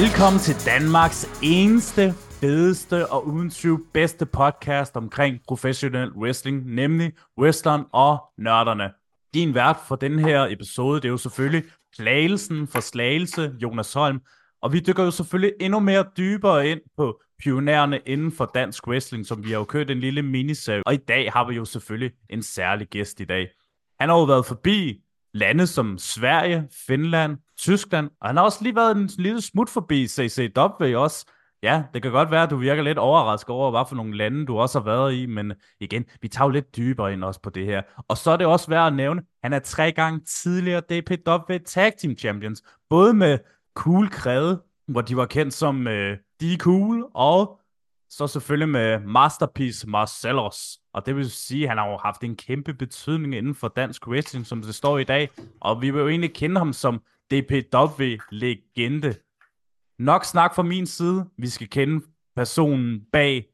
Velkommen til Danmarks eneste, fedeste og uden tvivl bedste podcast omkring professionel wrestling, nemlig Western og Nørderne. Din vært for den her episode, det er jo selvfølgelig Slagelsen for Slagelse, Jonas Holm, og vi dykker jo selvfølgelig endnu mere dybere ind på pionererne inden for dansk wrestling, som vi har jo kørt en lille miniserie. Og i dag har vi jo selvfølgelig en særlig gæst i dag. Han har jo været forbi lande som Sverige, Finland, Tyskland, og han har også lige været en lille smut forbi CCW også. Ja, det kan godt være, at du virker lidt overrasket over, hvad for nogle lande du også har været i, men igen, vi tager jo lidt dybere ind også på det her. Og så er det også værd at nævne, han er tre gange tidligere DPW Tag Team Champions, både med Cool Kræde, hvor de var kendt som øh, De Cool, og så selvfølgelig med Masterpiece Marcellus. Og det vil sige, at han har jo haft en kæmpe betydning inden for dansk wrestling, som det står i dag. Og vi vil jo egentlig kende ham som DPW-legende. Nok snak fra min side. Vi skal kende personen bag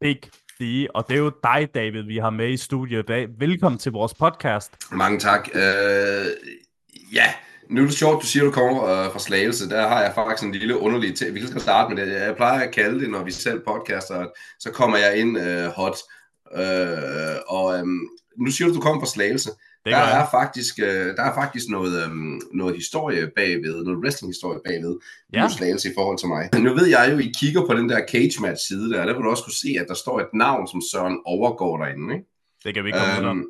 Big D, og det er jo dig, David, vi har med i studiet i dag. Velkommen til vores podcast. Mange tak. Uh, ja, nu er det sjovt, du siger, at du kommer uh, fra Slagelse. Der har jeg faktisk en lille underlig ting. Vi kan starte med det. Jeg plejer at kalde det, når vi selv podcaster, så kommer jeg ind uh, hot. Uh, og um, nu siger du, at du kommer fra Slagelse. Det der er, faktisk, øh, der er faktisk noget, øhm, noget historie bagved, noget wrestling-historie bagved, ja. slagelse i forhold til mig. Nu ved jeg jo, I kigger på den der cage match side der, der vil du også kunne se, at der står et navn, som Søren overgår derinde, ikke? Det kan vi ikke komme øhm,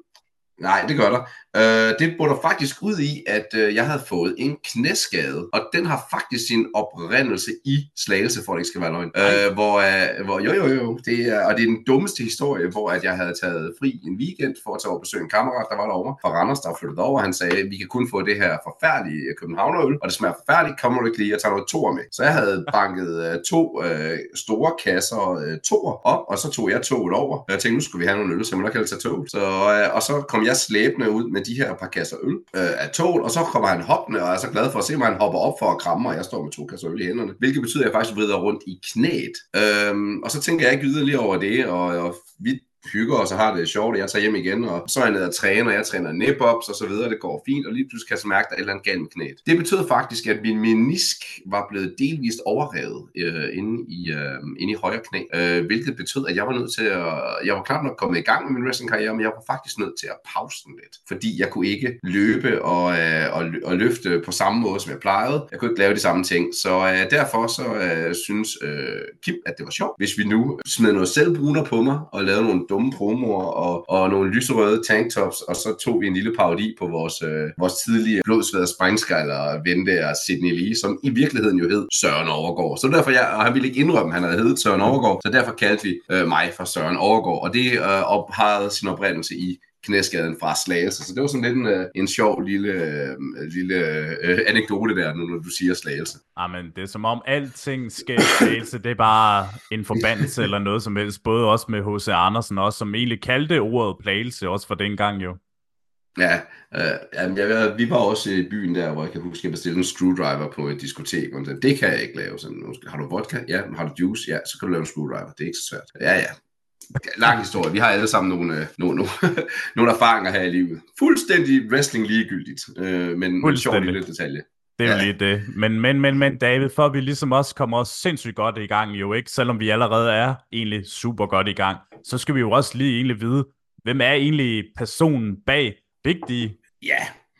Nej, det gør der. Øh, det bunder faktisk ud i, at øh, jeg havde fået en knæskade, og den har faktisk sin oprindelse i slagelse, for at det ikke skal være løgn. Øh, hvor, øh, hvor, jo, jo, jo, det er, og det er den dummeste historie, hvor at jeg havde taget fri en weekend for at tage over besøge en kammerat, der var derovre fra Randers, der flyttede over. Han sagde, vi kan kun få det her forfærdelige Københavnerøl, og det smager forfærdeligt, kommer du ikke lige at tage noget toer med. Så jeg havde banket øh, to øh, store kasser øh, toer op, og så tog jeg toget over. Jeg tænkte, nu skulle vi have nogle øl, så man kan tage tog. Så, øh, og så kom jeg slæbende ud med de her par kasser øl øh, af toget, og så kommer han hoppende, og er så glad for at se mig, han hopper op for at kramme, og jeg står med to kasser øl i hænderne, hvilket betyder, at jeg faktisk vrider rundt i knæet. Øh, og så tænker jeg ikke yderligere over det, og, og vi hygger os og har det sjovt, og jeg tager hjem igen, og så er jeg nede og træner, jeg træner nip-ups og så videre, det går fint, og lige pludselig kan jeg mærke, at der er et eller andet galt med knæet. Det betød faktisk, at min menisk var blevet delvist overrevet øh, inde, i, øh, inde i højre knæ, øh, hvilket betød, at jeg var nødt til at, jeg var knap nok kommet i gang med min wrestlingkarriere, men jeg var faktisk nødt til at pause den lidt, fordi jeg kunne ikke løbe og, øh, og, og løfte på samme måde, som jeg plejede. Jeg kunne ikke lave de samme ting, så øh, derfor så øh, synes øh, Kim, at det var sjovt, hvis vi nu smed noget selvbruner på mig og lavede nogle dumme promoer og, og nogle lyserøde tanktops, og så tog vi en lille parodi på vores, øh, vores tidlige blodsvede sprængskejler ven der Sidney Lee, som i virkeligheden jo hed Søren Overgaard. Så derfor, jeg, og han ville ikke indrømme, at han havde heddet Søren Overgaard, så derfor kaldte vi øh, mig for Søren Overgaard, og det øh, op, sin oprindelse i knæskaden fra Slagelse. Så det var sådan lidt en, øh, en sjov lille, øh, lille øh, anekdote der, når du siger Slagelse. Jamen, det er som om alting sker Slagelse. Det er bare en forbandelse eller noget som helst. Både også med H.C. Andersen, også, som egentlig kaldte ordet plagelse, også for dengang jo. Ja, øh, jamen, jeg, vi var også i byen der, hvor jeg kan huske, at jeg bestilte en screwdriver på et diskotek. Og det kan jeg ikke lave. Sådan, har du vodka? Ja. Har du juice? Ja, så kan du lave en screwdriver. Det er ikke så svært. Ja, ja lang historie. Vi har alle sammen nogle, øh, nogle, nogle, nogle erfaringer her i livet. Fuldstændig wrestling ligegyldigt, øh, men en sjov lille detalje. Det er jo ja. lige det. Men, men, men, men David, for vi ligesom også kommer også sindssygt godt i gang jo ikke, selvom vi allerede er egentlig super godt i gang, så skal vi jo også lige egentlig vide, hvem er egentlig personen bag D? Ja,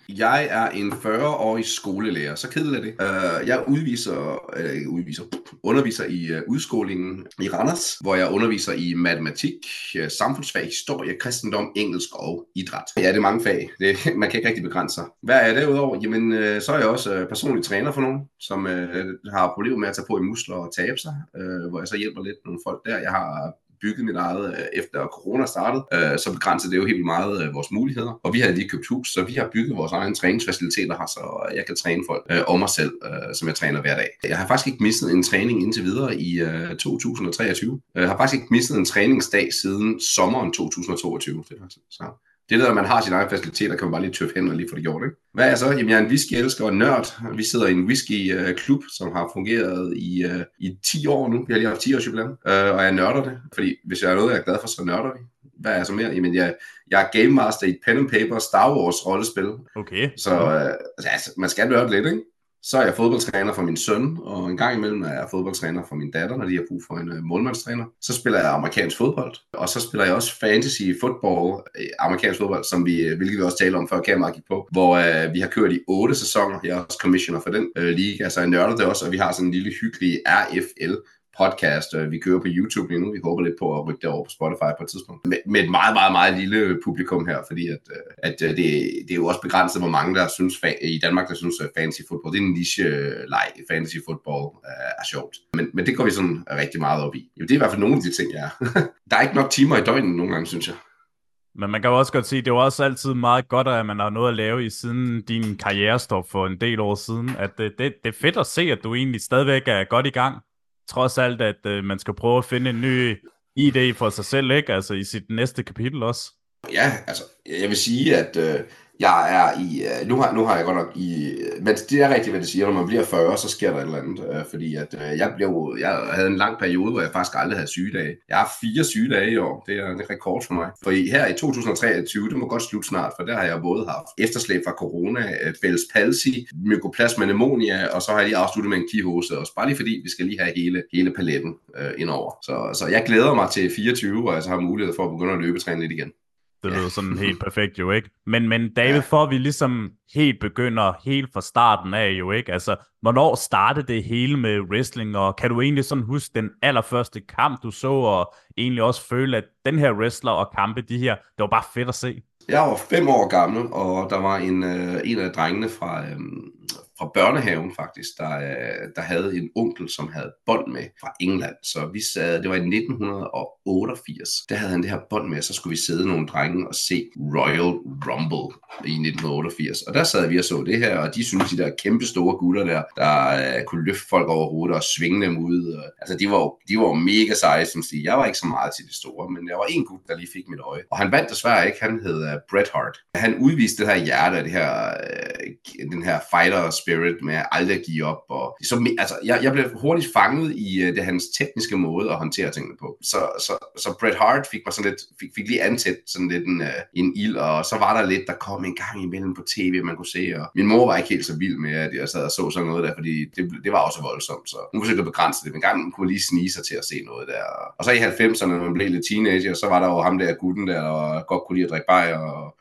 jeg er en 40-årig skolelærer, så kedeligt er det. Uh, jeg udviser, uh, udviser, underviser i uh, udskolingen i Randers, hvor jeg underviser i matematik, uh, samfundsfag, historie, kristendom, engelsk og idræt. Ja, det er mange fag. Det, man kan ikke rigtig begrænse sig. Hvad er det udover? Jamen, uh, så er jeg også uh, personlig træner for nogen, som uh, har problemer med at tage på i muskler og tabe sig, uh, hvor jeg så hjælper lidt nogle folk der. Jeg har bygget mit eget øh, efter corona startede, øh, så begrænsede det jo helt meget øh, vores muligheder. Og vi har lige købt hus, så vi har bygget vores egen træningsfaciliteter her, så jeg kan træne folk øh, og mig selv, øh, som jeg træner hver dag. Jeg har faktisk ikke mistet en træning indtil videre i øh, 2023. Jeg har faktisk ikke mistet en træningsdag siden sommeren 2022. Så det der, man har sine egne faciliteter, kan man bare lige tøffe hen og lige få det gjort. Ikke? Hvad er jeg så? Jamen, jeg er en whisky-elsker og nørd. Vi sidder i en whisky-klub, som har fungeret i, uh, i 10 år nu. Vi har lige haft 10 års jubilæum, uh, og jeg nørder det. Fordi hvis jeg er noget, jeg er glad for, så nørder vi. Hvad er jeg så mere? Jamen, jeg, jeg er game master i pen and paper Star Wars rollespil. Okay. Så uh, altså, man skal nørde lidt, ikke? Så er jeg fodboldtræner for min søn, og en gang imellem er jeg fodboldtræner for min datter, når de har brug for en uh, målmandstræner. Så spiller jeg amerikansk fodbold, og så spiller jeg også fantasy football, øh, amerikansk fodbold, som vi, øh, hvilket vi også talte om før kameraet gik på, hvor uh, vi har kørt i otte sæsoner. Jeg er også commissioner for den uh, liga, så jeg nørder det også, og vi har sådan en lille hyggelig RFL podcast, øh, vi kører på YouTube lige nu. Vi håber lidt på at rykke det over på Spotify på et tidspunkt. Med, med et meget, meget, meget lille publikum her, fordi at, øh, at øh, det, det er jo også begrænset, hvor mange der synes, i Danmark, der synes, at fantasy football, det er en niche-leg. Fantasy football er sjovt. Men, men det går vi sådan rigtig meget op i. Jo, det er i hvert fald nogle af de ting, jeg er. der er ikke nok timer i døgnet nogle gange, synes jeg. Men man kan jo også godt sige, det er også altid meget godt, at man har noget at lave i siden din karrierestop for en del år siden. At det, det, det er fedt at se, at du egentlig stadigvæk er godt i gang trods alt, at øh, man skal prøve at finde en ny idé for sig selv, ikke? Altså i sit næste kapitel også. Ja, altså, jeg vil sige, at øh, jeg er i, øh, nu har, nu har jeg godt nok i, øh, men det er rigtigt, hvad det siger, når man bliver 40, så sker der et eller andet, øh, fordi at øh, jeg blev, jeg havde en lang periode, hvor jeg faktisk aldrig havde sygedage. Jeg har fire sygedage i år, det er en rekord for mig. For her i 2023, det må godt slutte snart, for der har jeg både haft efterslæb fra corona, øh, Bell's palsy, mykoplasma pneumonia, og så har jeg lige afsluttet med en kihose også, bare lige fordi vi skal lige have hele, hele paletten øh, indover. Så, så jeg glæder mig til 24, og jeg så har mulighed for at begynde at løbetræne lidt igen. Det lyder sådan helt perfekt jo, ikke? Men, men David, ja. for vi ligesom helt begynder helt fra starten af jo, ikke? Altså, hvornår startede det hele med wrestling, og kan du egentlig sådan huske den allerførste kamp, du så, og egentlig også føle, at den her wrestler og kampe, de her, det var bare fedt at se? Jeg var fem år gammel, og der var en, øh, en af drengene fra, øh, fra børnehaven faktisk, der, øh, der havde en onkel, som havde bånd med fra England. Så vi sad, det var i 1988, der havde han det her bånd med, og så skulle vi sidde nogle drenge og se Royal Rumble i 1988. Og der sad vi og så det her, og de synes de der kæmpe store gutter der, der uh, kunne løfte folk over hovedet og svinge dem ud. Og, altså de var, de var mega seje, som sige. Jeg var ikke så meget til de store, men jeg var en gut, der lige fik mit øje. Og han vandt desværre ikke, han hed uh, Bret Hart. Han udviste det her hjerte, det her, uh, den her fighter spirit med at aldrig give op. Og, så, altså, jeg, jeg blev hurtigt fanget i uh, det hans tekniske måde at håndtere tingene på. Så, så, så Bret Hart fik mig sådan lidt, fik, fik lige antæt sådan lidt en, uh, en ild, og så var der lidt, der kom en gang imellem på tv, man kunne se, og min mor var ikke helt så vild med, at jeg sad og så sådan noget der, fordi det, det var også voldsomt, så hun forsøgte at begrænse det, men gang kunne lige snige sig til at se noget der. Og så i 90'erne, når man blev lidt teenager, så var der jo ham der gutten der, der godt kunne lide at drikke bajer, og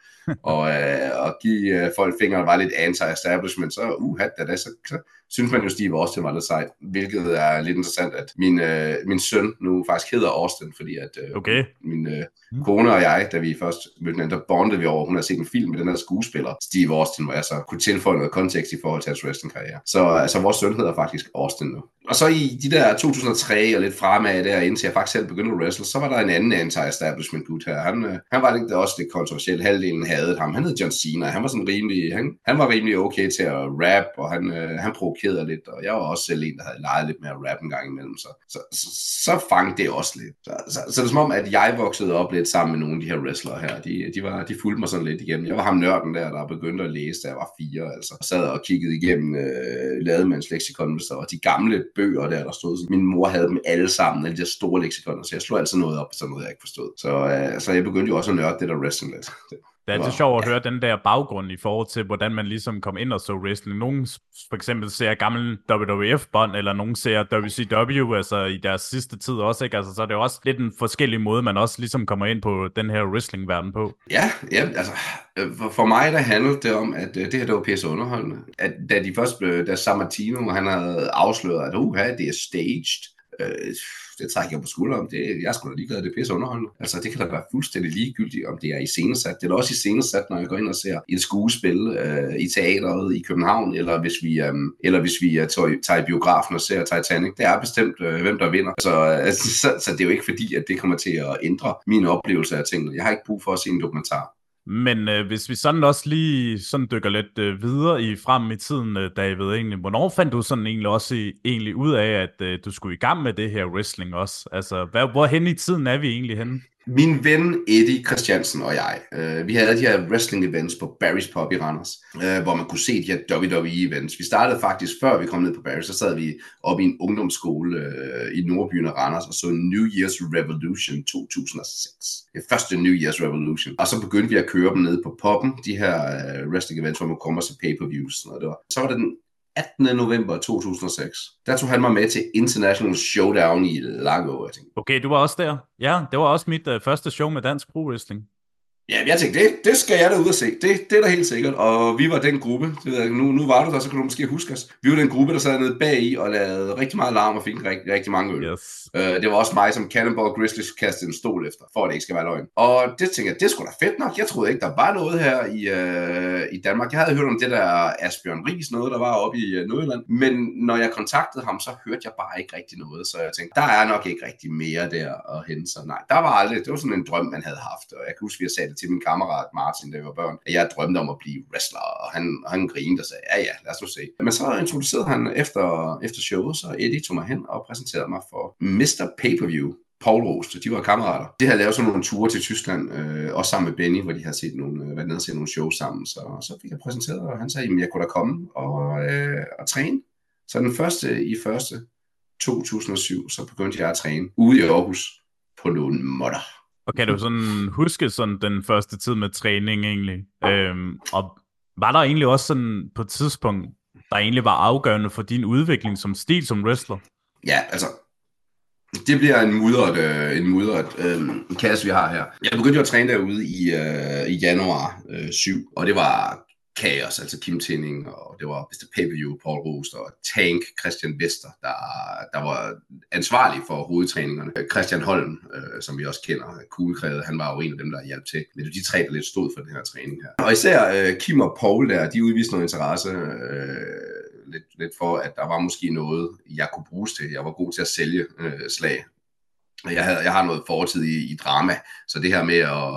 og, øh, og give øh, folk fingre, der var lidt anti-establishment, så uh, da, da, så, så synes man jo, Steve Austin var lidt sejt, hvilket er lidt interessant, at min, øh, min søn nu faktisk hedder Austin, fordi at øh, okay. min øh. Mm. kone og jeg, da vi først mødte hinanden, der bondede vi over, hun havde set en film med den her skuespiller, Steve Austin, hvor jeg så kunne tilføje noget kontekst i forhold til hans wrestling-karriere. Så altså, vores søn hedder faktisk Austin nu. Og så i de der 2003 og lidt fremad der, indtil jeg faktisk selv begyndte at wrestle, så var der en anden anti-establishment gut her. Han, øh, han var lidt, også lidt kontroversiel. Halvdelen havde ham. Han hed John Cena. Han var sådan rimelig, han, han var rimelig okay til at rap, og han, øh, han provokerede lidt. Og jeg var også selv en, der havde leget lidt med at rap en gang imellem. Så, så, så, så fangede det også lidt. Så, så, så, det er som om, at jeg voksede op lidt sammen med nogle af de her wrestlere her. De, de, var, de fulgte mig sådan lidt igennem. Jeg var ham nørden der, der begyndte at læse, da jeg var fire. Altså. Jeg sad og kiggede igennem øh, Lademands leksikon, og de gamle bøger der, der stod. Min mor havde dem alle sammen, alle de store leksikoner, så jeg slog altid noget op, sådan noget, jeg ikke forstod. Så, øh, så jeg begyndte jo også at nørde det der wrestling lidt. Det er altid sjovt at høre den der baggrund i forhold til, hvordan man ligesom kom ind og så wrestling. Nogen for eksempel ser gammel WWF-bånd, eller nogen ser WCW, altså i deres sidste tid også, ikke? Altså, så er det jo også lidt en forskellig måde, man også ligesom kommer ind på den her wrestling-verden på. Ja, ja, altså for, mig der handlede det om, at øh, det her der var pisse underholdende. At da de først blev, da Sammartino, han havde afsløret, at uh, det er staged, øh, det trækker jeg på skulderen. Det, jeg er sgu da ligeglad, det er pisse underholdende. Altså, det kan da være fuldstændig ligegyldigt, om det er i scenesat. Det er da også i scenesat, når jeg går ind og ser et skuespil øh, i teateret i København, eller hvis vi, øh, eller hvis vi øh, tager i biografen og ser Titanic. Det er bestemt, øh, hvem der vinder. Så, øh, så, så, det er jo ikke fordi, at det kommer til at ændre min oplevelse af tingene. Jeg har ikke brug for at se en dokumentar. Men øh, hvis vi sådan også lige sådan dykker lidt øh, videre i frem i tiden, øh, David, egentlig, hvornår fandt du sådan egentlig også i, egentlig ud af, at øh, du skulle i gang med det her wrestling også? Altså, hvad, hvor hen i tiden er vi egentlig henne? Min ven Eddie Christiansen og jeg, øh, vi havde de her wrestling events på Barry's Pub i Randers, øh, hvor man kunne se de her WWE events. Vi startede faktisk, før vi kom ned på Barry's, så sad vi oppe i en ungdomsskole øh, i Nordbyen og Randers og så New Year's Revolution 2006. Det første New Year's Revolution. Og så begyndte vi at køre dem ned på poppen, de her øh, wrestling events, hvor man kommer til pay-per-views. Og det var. Så var det den 18. november 2006. Der tog han mig med til International Showdown i Lago. Jeg tænkte, Okay, du var også der. Ja, det var også mit uh, første show med dansk pro wrestling. Ja, jeg tænkte, det, det skal jeg da ud og se. Det, det er da helt sikkert. Og vi var den gruppe, det ved jeg, nu, nu var du der, så kan du måske huske os. Vi var den gruppe, der sad nede bag i og lavede rigtig meget larm og fik rigtig, rigtig mange øl. Yes. Øh, det var også mig, som Cannonball Grizzlies kastede en stol efter, for at det ikke skal være løgn. Og det tænkte jeg, det skulle da fedt nok. Jeg troede ikke, der var noget her i, øh, i Danmark. Jeg havde hørt om det der Asbjørn Ries noget, der var oppe i øh, Nordjylland. Men når jeg kontaktede ham, så hørte jeg bare ikke rigtig noget. Så jeg tænkte, der er nok ikke rigtig mere der at hente. Så nej, der var aldrig. Det var sådan en drøm, man havde haft. Og jeg kan huske, at jeg sagde det til min kammerat Martin, da var børn, at jeg drømte om at blive wrestler. Og han, han grinede og sagde, ja ja, lad os nu se. Men så introducerede han efter, efter showet, så Eddie tog mig hen og præsenterede mig for Mr. Pay-Per-View. Paul Rost, de var kammerater. Det havde lavet sådan nogle ture til Tyskland, øh, også sammen med Benny, hvor de havde set nogle, øh, været nede og set nogle shows sammen. Så, så fik jeg præsenteret, og han sagde, at jeg kunne da komme og, øh, og træne. Så den første i første 2007, så begyndte jeg at træne ude i Aarhus på nogle modder. Og kan du sådan huske sådan den første tid med træning egentlig? Øhm, og var der egentlig også sådan på et tidspunkt, der egentlig var afgørende for din udvikling som stil som wrestler? Ja, altså, det bliver en mudret, øh, en mudret øh, kasse, vi har her. Jeg begyndte jo at træne derude i, øh, i januar øh, 7, og det var kaos, altså Kim Tinning, og det var Mr. Pay-Per-View, Paul Rost og Tank, Christian Vester, der, der var ansvarlig for hovedtræningerne. Christian Holm, øh, som vi også kender, Kuglekrævet, han var jo en af dem, der hjalp til. Men de tre, der lidt stod for den her træning her. Og især øh, Kim og Paul der, de udviste noget interesse øh, lidt, lidt for, at der var måske noget, jeg kunne bruges til. Jeg var god til at sælge øh, slag. Jeg, havde, jeg har noget fortid i, i drama, så det her med at,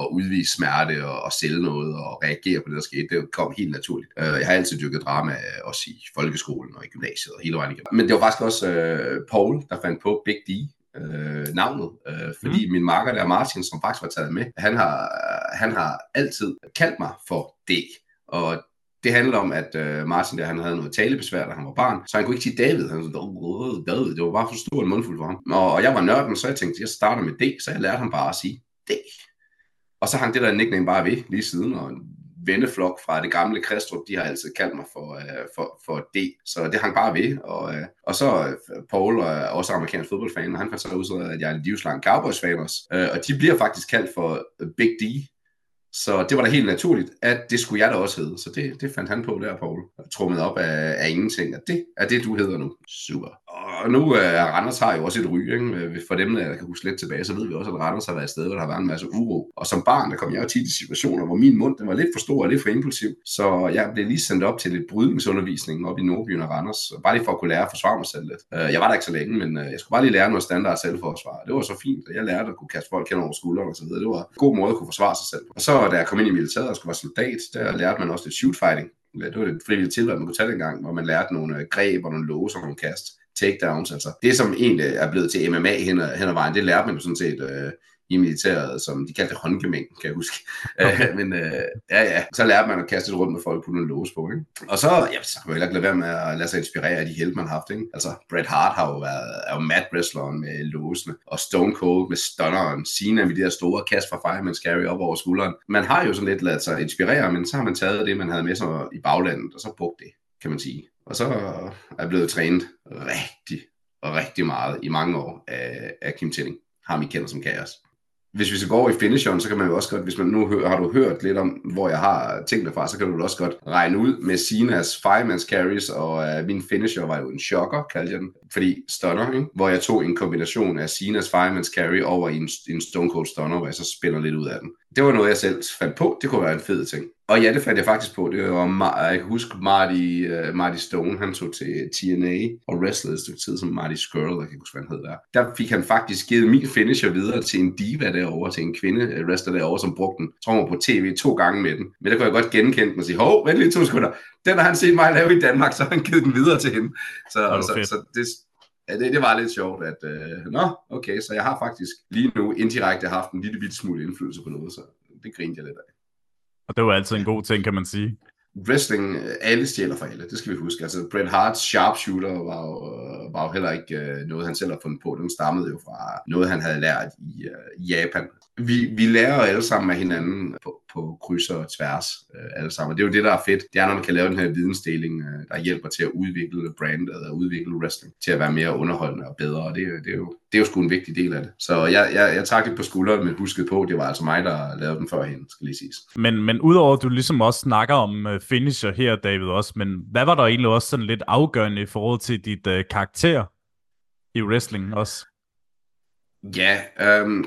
at udvise smerte og, og sælge noget og reagere på det, der skete, det kom helt naturligt. Øh, Jeg har altid dykket drama, øh, også i folkeskolen og i gymnasiet og hele vejen igennem. Men det var faktisk også uh, Paul, der fandt på Big D, øh, navnet, øh, fordi mm. min marker der, Martin, som faktisk var taget med, han har, han har altid kaldt mig for D. Og det handler om, at øh, Martin der, han havde noget talebesvær, da han var barn, så han kunne ikke sige David. Han sagde, sådan, David, det var bare for stor en mundfuld for ham. Og, og jeg var nørden, så jeg tænkte, jeg starter med D, så jeg lærte ham bare at sige D. Og så hang det der nickname bare ved lige siden, og en venneflok fra det gamle Kristrup, de har altid kaldt mig for, øh, for, for D, så det hang bare ved. Og, øh, og så øh, Paul øh, også amerikansk fodboldfan, og han fandt så ud af, at jeg er en livslang Cowboys-fan også. Øh, og de bliver faktisk kaldt for Big D, så det var da helt naturligt, at det skulle jeg da også hedde. Så det, det fandt han på der, Paul. Trummet op af, af ingenting. At det er det, du hedder nu. Super. Og nu øh, er uh, Randers har jo også et ry. Ikke? Øh, for dem, der kan huske lidt tilbage, så ved vi også, at Randers har været et sted, hvor der har været en masse uro. Og som barn, der kom jeg jo tit i situationer, hvor min mund den var lidt for stor og lidt for impulsiv. Så jeg blev lige sendt op til lidt brydningsundervisning op i Nordbyen og Randers. Bare lige for at kunne lære at forsvare mig selv lidt. Uh, jeg var der ikke så længe, men uh, jeg skulle bare lige lære noget standard selvforsvar. Det var så fint, at jeg lærte at kunne kaste folk hen over skulderen og så videre. Det var en god måde at kunne forsvare sig selv. Og så da jeg kom ind i militæret og skulle være soldat, der lærte man også lidt shootfighting. Det var det frivillige tilvalg, man kunne tage dengang, hvor man lærte nogle greb og nogle låse og nogle kast takedowns. Altså det, som egentlig er blevet til MMA hen ad, hen ad vejen, det lærte man jo sådan set øh, i militæret, som de kaldte håndgemæng, kan jeg huske. Okay. Øh, men øh, ja, ja, så lærte man at kaste rundt med folk på nogle låse på. Ikke? Og så, ja, så kan man ikke lade være med at lade sig inspirere af de hjælp, man har haft. Ikke? Altså, Bret Hart har jo været er jo mad wrestleren med låsene, og Stone Cold med stunneren, Cena med de der store kast fra Fireman's Carry op over skulderen. Man har jo sådan lidt ladet sig inspirere, men så har man taget det, man havde med sig i baglandet, og så brugt det, kan man sige. Og så er blevet trænet rigtig, rigtig meget i mange år af, af Kim Tilling. Ham I kender som Kaos. Hvis vi så går i finisheren, så kan man jo også godt, hvis man nu hører, har du hørt lidt om, hvor jeg har tingene fra, så kan du også godt regne ud med Sinas fireman's carries, og øh, min finisher var jo en choker, kaldte jeg den, fordi stunner, ikke? hvor jeg tog en kombination af Sinas fireman's carry over i en, en Stone Cold Stunner, hvor jeg så spiller lidt ud af den. Det var noget, jeg selv fandt på. Det kunne være en fed ting. Og ja, det fandt jeg faktisk på. Det var, jeg kan huske Marty, uh, Marty Stone, han tog til TNA og wrestlede et stykke tid som Marty Skrull, jeg kan huske, hvad han hed der. Der fik han faktisk givet min finisher videre til en diva derovre, til en kvinde øh, wrestler derovre, som brugte den, tror på tv to gange med den. Men der kunne jeg godt genkende den og sige, hov, vent lige to sekunder. Den har han set mig lave i Danmark, så har han givet den videre til hende. Så, så, så, så det, Ja, det, det var lidt sjovt, at, øh, nå, okay, så jeg har faktisk lige nu indirekte haft en lille bit smule indflydelse på noget, så det grinte jeg lidt af. Og det var altid en god ting, kan man sige. Wrestling, alle stjæler for alle, det skal vi huske. Altså, Bret Harts sharpshooter var jo, var jo heller ikke uh, noget, han selv har fundet på. Den stammede jo fra noget, han havde lært i uh, Japan. Vi, vi lærer alle sammen af hinanden på, på kryds og tværs øh, alle sammen. Og det er jo det, der er fedt. Det er, når man kan lave den her vidensdeling, øh, der hjælper til at udvikle brandet og udvikle wrestling til at være mere underholdende og bedre. Og det, det, er, jo, det er jo sgu en vigtig del af det. Så jeg, jeg, jeg tager det på skulderen, men huskede på, det var altså mig, der lavede den førhen, skal lige siges. Men, men udover at du ligesom også snakker om uh, finisher her, David, også, men hvad var der egentlig også sådan lidt afgørende i forhold til dit uh, karakter i wrestling også? Ja, øhm,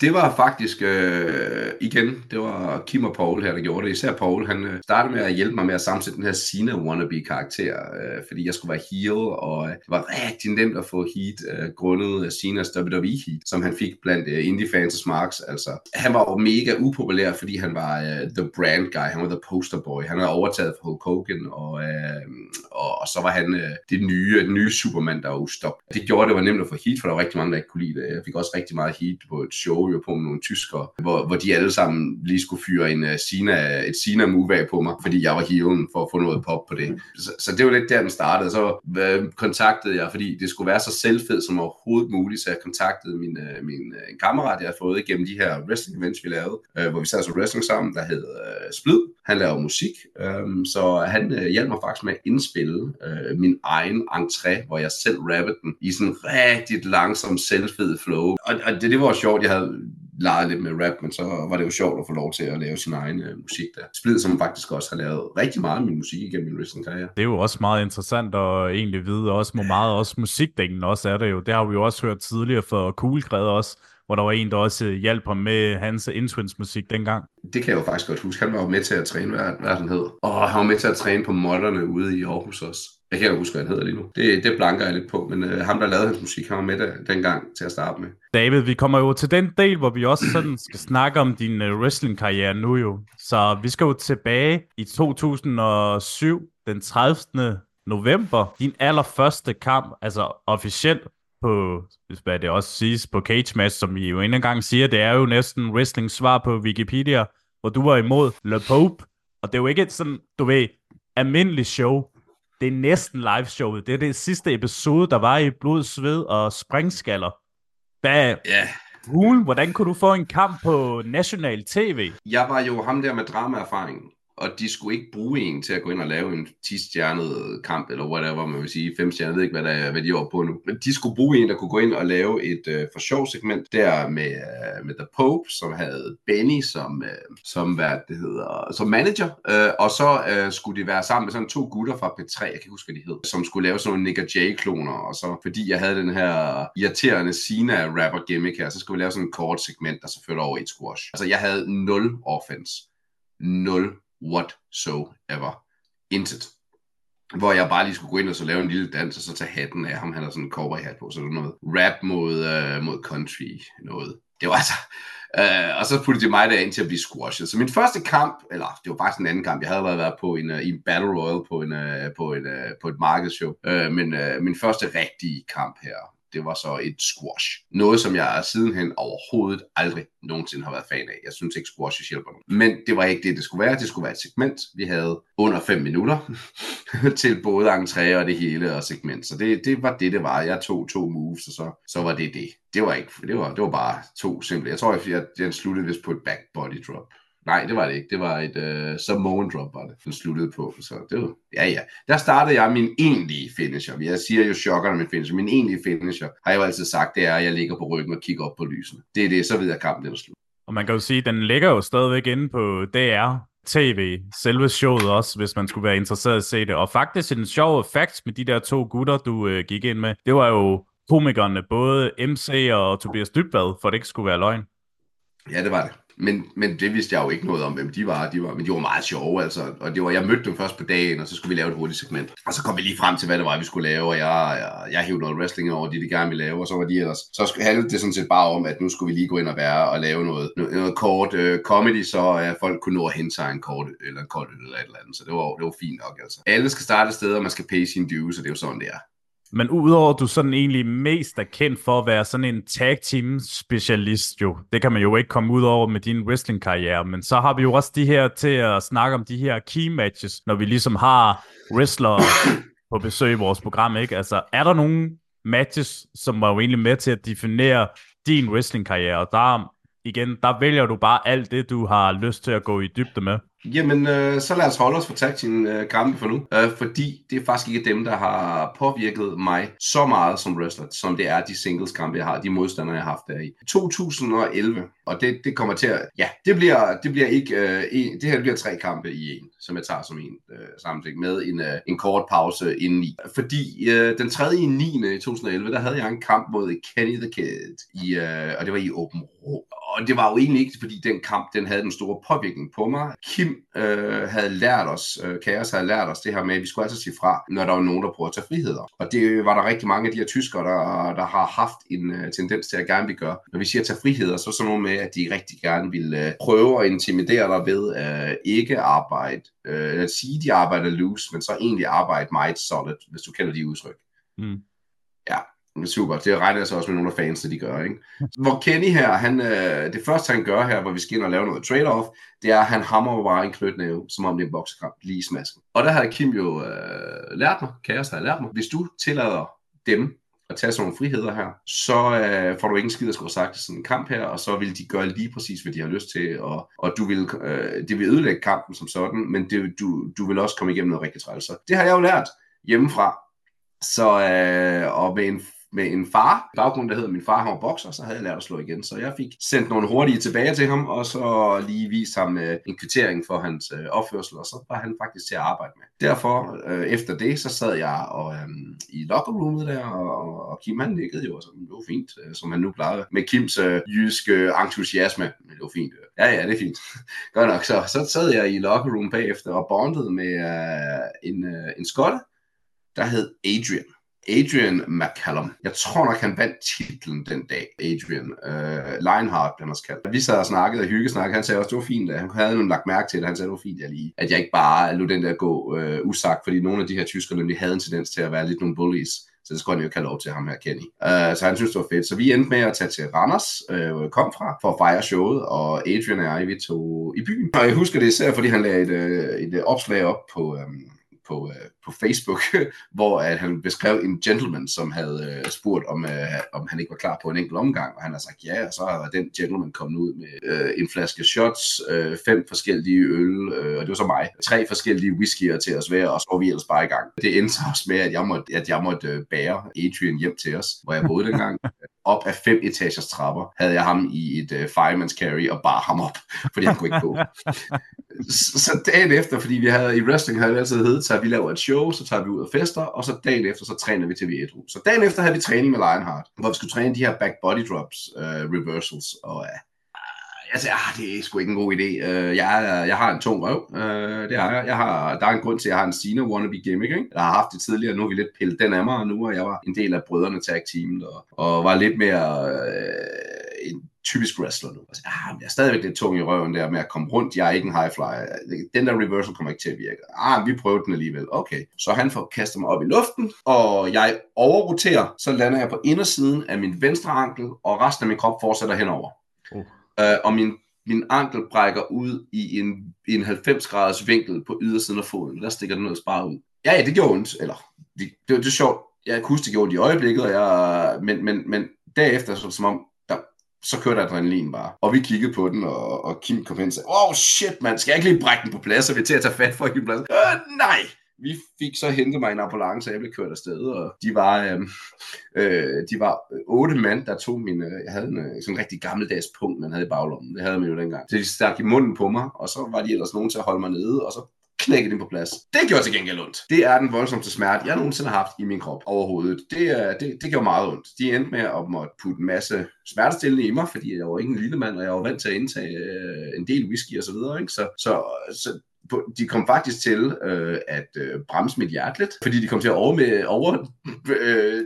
det var faktisk, øh, igen, det var Kim og Paul her, der gjorde det. Især Paul, han øh, startede med at hjælpe mig med at sammensætte den her Cena wannabe-karakter, øh, fordi jeg skulle være heel, og øh, det var rigtig nemt at få heat øh, grundet øh, af Cenas WWE-heat, som han fik blandt øh, indie-fans og marks. Altså, han var jo mega upopulær, fordi han var øh, the brand guy, han var the poster boy. Han havde overtaget for Hulk Hogan, og, øh, og, og så var han øh, det nye, den nye Superman, der var ustop. Det gjorde, det var nemt at få heat, for der var rigtig mange, der ikke kunne lide det. Jeg fik også rigtig meget heat på et show, jo på med nogle tyskere, hvor, hvor de alle sammen lige skulle fyre en uh, Sina, et Sina-move af på mig, fordi jeg var hiven for at få noget pop på det. Så, så det var lidt der, den startede. Så uh, kontaktede jeg, fordi det skulle være så selvfed som overhovedet muligt, så jeg kontaktede min, uh, min uh, en kammerat, jeg havde fået igennem de her wrestling events, vi lavede, uh, hvor vi sad så wrestling sammen, der hed uh, Splid. Han laver musik, um, så han øh, hjalp mig faktisk med at indspille øh, min egen entré, hvor jeg selv rappede den i sådan rigtig langsom, selvfed flow. Og, og det, det var sjovt, jeg havde leget lidt med rap, men så var det jo sjovt at få lov til at lave sin egen øh, musik der. Splid, som faktisk også har lavet rigtig meget af min musik igennem min recent karriere. Det er jo også meget interessant at egentlig vide, også hvor meget også musikdelen også er det jo. Det har vi jo også hørt tidligere for Coolgred også, hvor der var en, der også hjalp ham med hans Instruments musik dengang. Det kan jeg jo faktisk godt huske. Han var jo med til at træne, hvad, hvad den hed. Og han var med til at træne på modderne ude i Aarhus også. Jeg kan ikke huske, hvad han hedder lige nu. Det, det blanker jeg lidt på, men uh, ham, der lavede hans musik, han var med der, dengang til at starte med. David, vi kommer jo til den del, hvor vi også sådan skal snakke om din uh, wrestling-karriere nu jo. Så vi skal jo tilbage i 2007, den 30. november. Din allerførste kamp, altså officielt på, hvad det også siges, på Cage Match, som vi jo en gang siger, det er jo næsten wrestling svar på Wikipedia, hvor du var imod Le Pope, og det er jo ikke sådan, du ved, almindelig show. Det er næsten live showet. Det er det sidste episode, der var i blod, sved og springskaller. Hvad, Ja, Rune, hvordan kunne du få en kamp på national tv? jeg var jo ham der med dramaerfaring, og de skulle ikke bruge en til at gå ind og lave en 10-stjernet kamp, eller whatever, man vil sige, 5 stjerner, jeg ved ikke, hvad, der er, hvad de var på nu. Men de skulle bruge en, der kunne gå ind og lave et øh, for sjov segment der med, øh, med The Pope, som havde Benny som, øh, som, hvad det hedder, som manager, øh, og så øh, skulle de være sammen med sådan to gutter fra P3, jeg kan ikke huske, hvad de hed, som skulle lave sådan nogle Nick J-kloner, og så fordi jeg havde den her irriterende Sina-rapper gimmick her, så skulle vi lave sådan en kort segment, der så førte over i et squash. Altså, jeg havde nul offense. Nul whatsoever. Intet. Hvor jeg bare lige skulle gå ind og så lave en lille dans, og så tage hatten af ham. Han har sådan en cowboy hat på, så det var noget rap mod, øh, mod country noget. Det var altså... Øh, og så puttede de mig derind til at blive squashet. Så min første kamp, eller det var faktisk en anden kamp, jeg havde været, været på en, uh, i en Battle Royal på, en, uh, på, en, uh, øh, på et markedsshow. Uh, men uh, min første rigtige kamp her, det var så et squash. Noget, som jeg sidenhen overhovedet aldrig nogensinde har været fan af. Jeg synes ikke, squash hjælper nogen. Men det var ikke det, det skulle være. Det skulle være et segment. Vi havde under 5 minutter til både entré og det hele og segment. Så det, det var det, det var. Jeg tog to moves, og så, så var det det. Det var ikke, det var, det var bare to simple. Jeg tror, jeg, jeg, jeg sluttede vist på et back body drop. Nej, det var det ikke. Det var et uh, Samoan drop, var det, den sluttede på. Så det var, ja, ja. Der startede jeg min egentlige finisher. Jeg siger jo chokkerne med finisher. Min egentlige finisher, har jeg jo altid sagt, det er, at jeg ligger på ryggen og kigger op på lysene. Det er det, så ved jeg, at kampen er slut. Og man kan jo sige, at den ligger jo stadigvæk inde på DR TV, selve showet også, hvis man skulle være interesseret i at se det. Og faktisk en sjov fact med de der to gutter, du øh, gik ind med, det var jo komikerne, både MC og Tobias Dybvad, for det ikke skulle være løgn. Ja, det var det. Men, men det vidste jeg jo ikke noget om, hvem de var. De var men de var meget sjove, altså. Og det var, jeg mødte dem først på dagen, og så skulle vi lave et hurtigt segment. Og så kom vi lige frem til, hvad det var, vi skulle lave, og jeg, jeg, jeg hævde noget wrestling over, de de gerne ville lave, og så var de ellers. Så handlede det sådan set bare om, at nu skulle vi lige gå ind og være og lave noget, noget, noget kort øh, comedy, så at folk kunne nå at hente sig en kort, eller en kort eller et eller andet. Så det var, det var fint nok, altså. Alle skal starte et sted, og man skal pay sin dues, og det er jo sådan, det er. Men udover at du sådan egentlig mest er kendt for at være sådan en tag team specialist jo, det kan man jo ikke komme ud over med din wrestling karriere, men så har vi jo også de her til at snakke om de her key matches, når vi ligesom har wrestlere på besøg i vores program, ikke? Altså, er der nogle matches, som var jo egentlig med til at definere din wrestling karriere, og der igen, der vælger du bare alt det, du har lyst til at gå i dybde med. Jamen, øh, så lad os holde os for tag team øh, kampe for nu, øh, fordi det er faktisk ikke dem, der har påvirket mig så meget som wrestler, som det er de singles kampe, jeg har, de modstandere, jeg har haft der i. 2011, og det, det kommer til at, ja, det bliver, det bliver ikke, øh, en, det her bliver tre kampe i en, som jeg tager som en øh, sammenhæng med en, øh, en kort pause indeni. Fordi øh, den 3. i 9. i 2011, der havde jeg en kamp mod Kenny the Kid, i, øh, og det var i Open Rå. Og det var jo egentlig ikke, fordi den kamp, den havde den store påvirkning på mig. Kim øh, havde lært os, øh, Kaos havde lært os det her med, at vi skulle altid sige fra, når der var nogen, der prøvede at tage friheder. Og det var der rigtig mange af de her tyskere, der, der har haft en øh, tendens til at gerne vil gøre. Når vi siger tage friheder, så er sådan noget med, at de rigtig gerne vil øh, prøve at intimidere dig ved øh, ikke arbejde, øh, at sige, de arbejder loose, men så egentlig arbejde meget solid, hvis du kender de udtryk. Mm. Ja, Super, det regner jeg så også med nogle af fansene, de gør. Ikke? Hvor Kenny her, han, øh, det første han gør her, hvor vi skal ind og lave noget trade-off, det er, at han hammer bare en knytnæve, som om det er en boksekamp, lige i smasken. Og der har Kim jo øh, lært mig, Kaos har lært mig, hvis du tillader dem at tage sådan nogle friheder her, så øh, får du ingen skid at skulle sagt i sådan en kamp her, og så vil de gøre lige præcis, hvad de har lyst til, og, og du vil, øh, det vil ødelægge kampen som sådan, men det, du, du vil også komme igennem noget rigtig træls. Det har jeg jo lært hjemmefra, så, øh, og med en med en far, baggrund der hedder, min far han var bokser, så havde jeg lært at slå igen. Så jeg fik sendt nogle hurtige tilbage til ham, og så lige vist ham øh, en kvittering for hans øh, opførsel, og så var han faktisk til at arbejde med. Derfor, øh, efter det, så sad jeg og, øh, i lockerroomet der, og, og Kim han nikkede jo, så det var fint, øh, som han nu plejede. Med Kims øh, jyske entusiasme, det var fint. Ja, ja, det er fint. Godt nok, så, så sad jeg i lockerroom bagefter og bondede med øh, en, øh, en skotte, der hed Adrian. Adrian McCallum. Jeg tror nok, han vandt titlen den dag, Adrian. Uh, Lionheart, han også kaldt. Vi sad og snakkede og hyggesnakkede. Han sagde også, det var fint. Han havde nu lagt mærke til det. Han sagde, det var fint, jeg lige, at jeg ikke bare lod den der gå uh, usagt, fordi nogle af de her tyskere nemlig havde en tendens til at være lidt nogle bullies. Så det skulle han jo ikke have lov til ham her, Kenny. Uh, så han synes, det var fedt. Så vi endte med at tage til Randers, uh, kom fra, for at fejre showet, og Adrian og jeg, vi tog i byen. Og jeg husker det især, fordi han lagde et, et, et opslag op på, um, på, øh, på Facebook, hvor at han beskrev en gentleman, som havde øh, spurgt, om, øh, om han ikke var klar på en enkelt omgang, og han har sagt ja, og så har den gentleman kommet ud med øh, en flaske shots, øh, fem forskellige øl, øh, og det var så mig, tre forskellige whiskyer til os hver, og så var vi ellers bare i gang. Det endte også med, at jeg måtte, at jeg måtte øh, bære Adrian hjem til os, hvor jeg boede dengang. op af fem etagers trapper, havde jeg ham i et uh, fireman's carry og bar ham op, fordi han kunne ikke gå. så, så dagen efter, fordi vi havde i wrestling havde det altid heddet, så vi laver et show, så tager vi ud og fester, og så dagen efter, så træner vi til vi ædru. Så dagen efter havde vi træning med Lionheart, hvor vi skulle træne de her back body drops, uh, reversals, og uh, Altså, jeg sagde, ah, det er sgu ikke en god idé. Uh, jeg, jeg har en tung røv. Uh, det har jeg. jeg har, der er en grund til, at jeg har en Cena wannabe gimmick. Ikke? Jeg har haft det tidligere, nu har vi lidt pillet den af mig, og nu er jeg var en del af brødrene tag teamet, og, og var lidt mere uh, en typisk wrestler nu. Altså, ah, jeg er stadigvæk lidt tung i røven der med at komme rundt. Jeg er ikke en high flyer. Den der reversal kommer ikke til at virke. Ah, vi prøvede den alligevel. Okay. Så han får kastet mig op i luften, og jeg overroterer. Så lander jeg på indersiden af min venstre ankel, og resten af min krop fortsætter henover. Uh øh, og min, min ankel brækker ud i en, i en 90 graders vinkel på ydersiden af foden. Der stikker den noget bare ud. Ja, ja, det gjorde ondt. Eller, det, det, det er sjovt. Jeg kunne huske, det gjorde det i øjeblikket, og jeg, men, men, men derefter, så, som om, der, så kørte adrenalin bare. Og vi kiggede på den, og, og Kim kom hen og sagde, oh shit, man, skal jeg ikke lige brække den på plads, og vi er til at tage fat for at give plads? Øh, nej! Vi fik så hentet mig en ambulance, og jeg blev kørt afsted, og de var, øh, øh, de var otte mand, der tog min, øh, jeg havde en øh, sådan en rigtig gammeldags punkt, man havde i baglommen, det havde man jo dengang. Så de stak i munden på mig, og så var de ellers nogen til at holde mig nede, og så knækkede den på plads. Det gjorde til gengæld ondt. Det er den voldsomste smerte, jeg nogensinde har haft i min krop overhovedet. Det, øh, det, det gjorde meget ondt. De endte med at måtte putte en masse smertestillende i mig, fordi jeg var ikke en lille mand, og jeg var vant til at indtage øh, en del whisky og så videre. Ikke? Så, så, så de kom faktisk til øh, at øh, bremse mit hjerte lidt, fordi de kom til at over, med, over øh,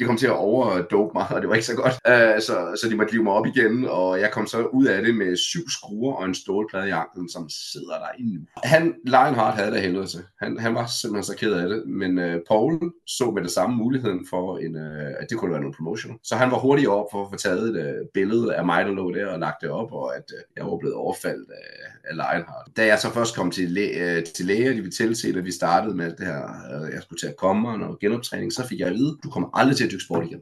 de kom til at overdope mig, og det var ikke så godt. Uh, så, så de måtte live mig op igen, og jeg kom så ud af det med syv skruer og en stålplade i anklen, som sidder der endnu. Han, Lionheart havde det helvede til. Han, han var simpelthen så ked af det, men uh, Paul så med det samme muligheden for, en, uh, at det kunne være noget promotion. Så han var hurtigt op for at få taget et uh, billede af mig, der lå der og lagt det op, og at uh, jeg var blevet overfaldt af, af Lionheart. Da jeg så først kom til, læ- uh, til læger, de ville tilse, at vi startede med alt det her, uh, jeg skulle til at komme og noget genoptræning, så fik jeg at vide, du kommer aldrig til at dyrke sport igen.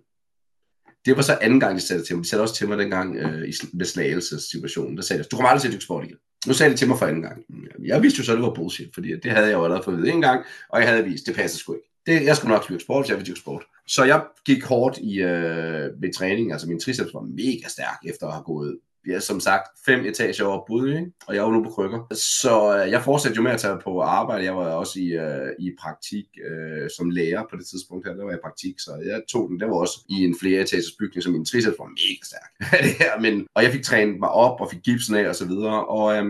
Det var så anden gang, de sagde det til mig. De sagde også til mig dengang øh, i med slagelsessituationen. Der sagde jeg, du kommer aldrig til at sport igen. Nu sagde det til mig for anden gang. Jeg vidste jo så, at det var bullshit, fordi det havde jeg jo allerede fået ved vide en gang, og jeg havde vist, det passer sgu ikke. Det, jeg skulle nok dyrke sport, så jeg ville dyrke sport. Så jeg gik hårdt i, øh, min træning, altså min triceps var mega stærk efter at have gået vi er som sagt fem etager over Budø, og jeg er jo nu på krykker. Så øh, jeg fortsatte jo med at tage på arbejde. Jeg var også i, øh, i praktik øh, som lærer på det tidspunkt her. Der var jeg i praktik, så jeg tog den. Det var også i en flere etagers bygning, så min triceps var mega stærk. det her, men, og jeg fik trænet mig op og fik gipsen af og så videre. Og øh,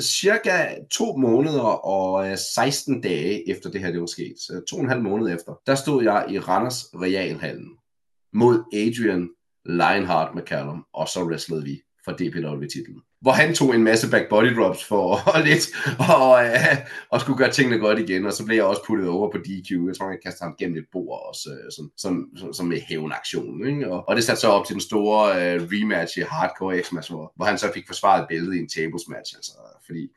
cirka to måneder og øh, 16 dage efter det her det var sket, så to og en halv måned efter, der stod jeg i Randers Realhallen mod Adrian Lionheart McCallum, og så wrestlede vi for DPW-titlen. Hvor han tog en masse back body drops for lidt, og, øh, og skulle gøre tingene godt igen, og så blev jeg også puttet over på DQ. Jeg tror, jeg kastede ham gennem et bord også, øh, som, som, som, som med hævnaktion. Ikke? Og, og det satte så op til den store øh, rematch i Hardcore X-Match, hvor, hvor han så fik forsvaret billedet i en tables match, altså, fordi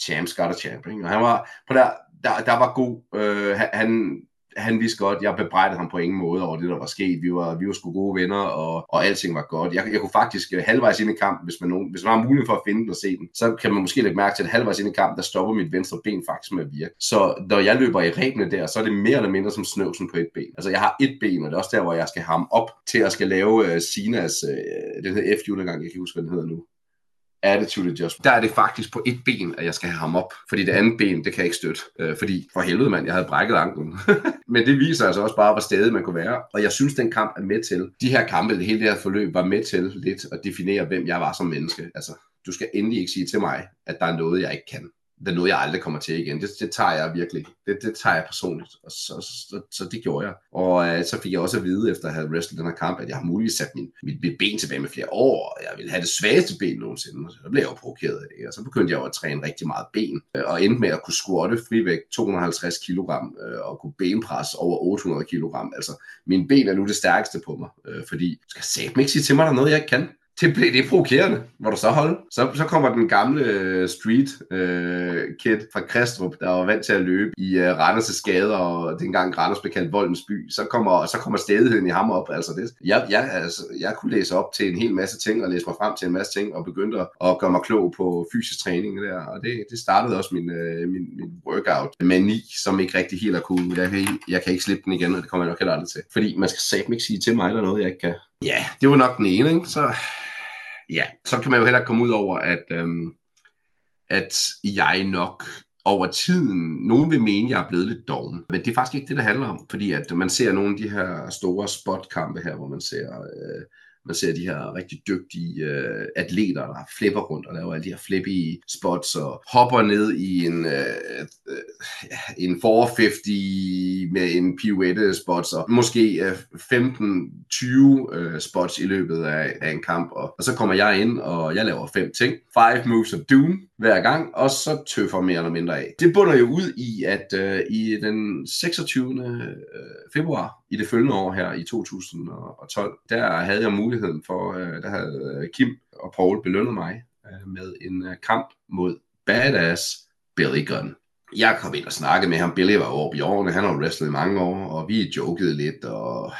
champs got a champ. Ikke? Og han var, på der, der, der var god, øh, han, han vidste godt, jeg bebrejdede ham på ingen måde over det, der var sket. Vi var, vi var sgu gode venner, og, og alting var godt. Jeg, jeg kunne faktisk øh, halvvejs ind i kampen, hvis man, nogen, hvis man har mulighed for at finde den og se den, så kan man måske lægge mærke til, at halvvejs ind i kampen, der stopper mit venstre ben faktisk med at virke. Så når jeg løber i rebene der, så er det mere eller mindre som snøvsen på et ben. Altså jeg har et ben, og det er også der, hvor jeg skal ham op til at skal lave uh, Sinas, uh, den hedder f gang jeg kan huske, hvad den hedder nu attitude adjustment. Der er det faktisk på et ben, at jeg skal have ham op, fordi det andet ben, det kan jeg ikke støtte, øh, fordi for helvede mand, jeg havde brækket anklen. Men det viser altså også bare, hvor stedet man kunne være, og jeg synes, den kamp er med til, de her kampe, det hele det her forløb, var med til lidt at definere, hvem jeg var som menneske. Altså, du skal endelig ikke sige til mig, at der er noget, jeg ikke kan det er noget, jeg aldrig kommer til igen. Det, det tager jeg virkelig. Det, det tager jeg personligt. Og så, så, så det gjorde jeg. Og øh, så fik jeg også at vide, efter at have wrestlet den her kamp, at jeg har muligvis sat min, mit, mit ben tilbage med flere år, og jeg ville have det svageste ben nogensinde. Så blev jeg jo provokeret af det. Og så begyndte jeg jo at træne rigtig meget ben, øh, og endte med at kunne squatte frivægt 250 kg, øh, og kunne benpresse over 800 kg. Altså, min ben er nu det stærkeste på mig, øh, fordi du skal satme ikke sige til mig, der er noget, jeg ikke kan det blev det provokerende. Hvor du så holde? Så, så kommer den gamle øh, street øh, kid fra Kristrup, der var vant til at løbe i øh, Randers' gader, og dengang Randers blev kaldt Voldens by. Så kommer, så kommer stedigheden i ham op. Altså det. Jeg, jeg, altså, jeg kunne læse op til en hel masse ting, og læse mig frem til en masse ting, og begyndte at gøre mig klog på fysisk træning der. Og det, det startede også min, øh, min, min workout-mani, som ikke rigtig helt er cool. Jeg kan, jeg kan ikke slippe den igen, og det kommer jeg nok heller aldrig til. Fordi man skal satme ikke sige til mig, der noget, jeg ikke kan. Ja, det var nok den ene, ikke? Så ja, så kan man jo heller komme ud over, at, øhm, at jeg nok over tiden, nogen vil mene, at jeg er blevet lidt doven. Men det er faktisk ikke det, det handler om. Fordi at man ser nogle af de her store spotkampe her, hvor man ser øh, man ser de her rigtig dygtige øh, atleter, der flipper rundt og laver alle de her flippy spots og hopper ned i en, øh, øh, en 450 med en pirouette spots og måske øh, 15-20 øh, spots i løbet af, af en kamp. Og, og så kommer jeg ind, og jeg laver fem ting. Five moves of doom hver gang, og så tøffer mere eller mindre af. Det bunder jo ud i, at øh, i den 26. Øh, februar i det følgende år her i 2012, der havde jeg muligheden for, øh, der havde Kim og Paul belønnet mig øh, med en øh, kamp mod badass Billy Gunn. Jeg kom ind og snakkede med ham. Billy var over i årene, han har wrestlet i mange år, og vi jokede lidt, og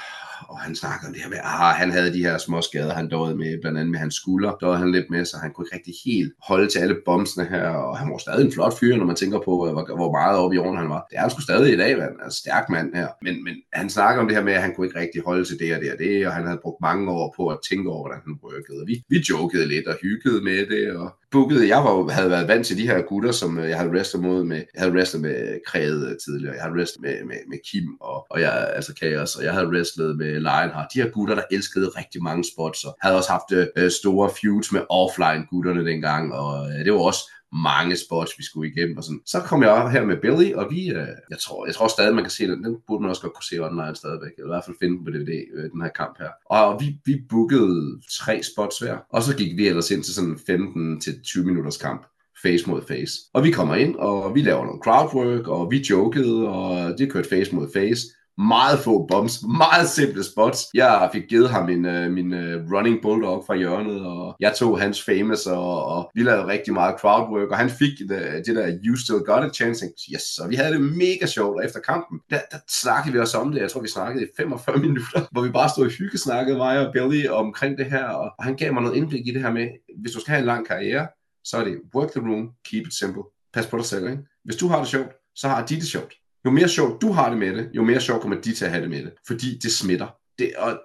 og han snakker om det her med, ah, han havde de her små skader, han døde med, blandt andet med hans skulder, døde han lidt med, så han kunne ikke rigtig helt holde til alle bomsene her, og han var stadig en flot fyr, når man tænker på, øh, hvor, hvor meget oppe i årene han var. Det er han sgu stadig i dag, man. Altså, en stærk mand her. Men, men han snakker om det her med, at han kunne ikke rigtig holde til det og det og det, og han havde brugt mange år på at tænke over, hvordan han workede. Vi, vi jokede lidt og hyggede med det, og bookede. Jeg var, havde været vant til de her gutter, som øh, jeg havde wrestlet mod med. Jeg havde wrestlet med Kræde øh, tidligere. Jeg havde wrestlet med, med, med Kim og, og jeg, altså Chaos, og jeg havde wrestlet med Lionheart. De her gutter, der elskede rigtig mange spots, og havde også haft øh, øh store feuds med offline gutterne dengang, og øh, det var også mange spots, vi skulle igennem. Og sådan. Så kom jeg op her med Billy, og vi, øh, jeg, tror, jeg tror stadig, man kan se den. Den burde man også godt kunne se online stadigvæk. Eller i hvert fald finde den på DVD, øh, den her kamp her. Og vi, vi bookede tre spots hver. Og så gik vi ellers ind til sådan 15-20 minutters kamp face mod face. Og vi kommer ind, og vi laver noget crowdwork, og vi jokede, og det kørte face mod face meget få bombs, meget simple spots. Jeg fik givet ham min, øh, min øh, running bulldog fra hjørnet, og jeg tog hans famous, og, og vi lavede rigtig meget crowdwork, og han fik det, det der You Still Got a chance. Yes, så vi havde det mega sjovt, og efter kampen, der, der snakkede vi også om det. Jeg tror, vi snakkede i 45 minutter, hvor vi bare stod i hyggesnakkede, mig og Billy, omkring det her, og, og han gav mig noget indblik i det her med, hvis du skal have en lang karriere, så er det work the room, keep it simple. Pas på dig selv, ikke? Hvis du har det sjovt, så har de det sjovt. Jo mere sjovt du har det med det, jo mere sjovt kommer de til at have det med det. Fordi det smitter. Det, og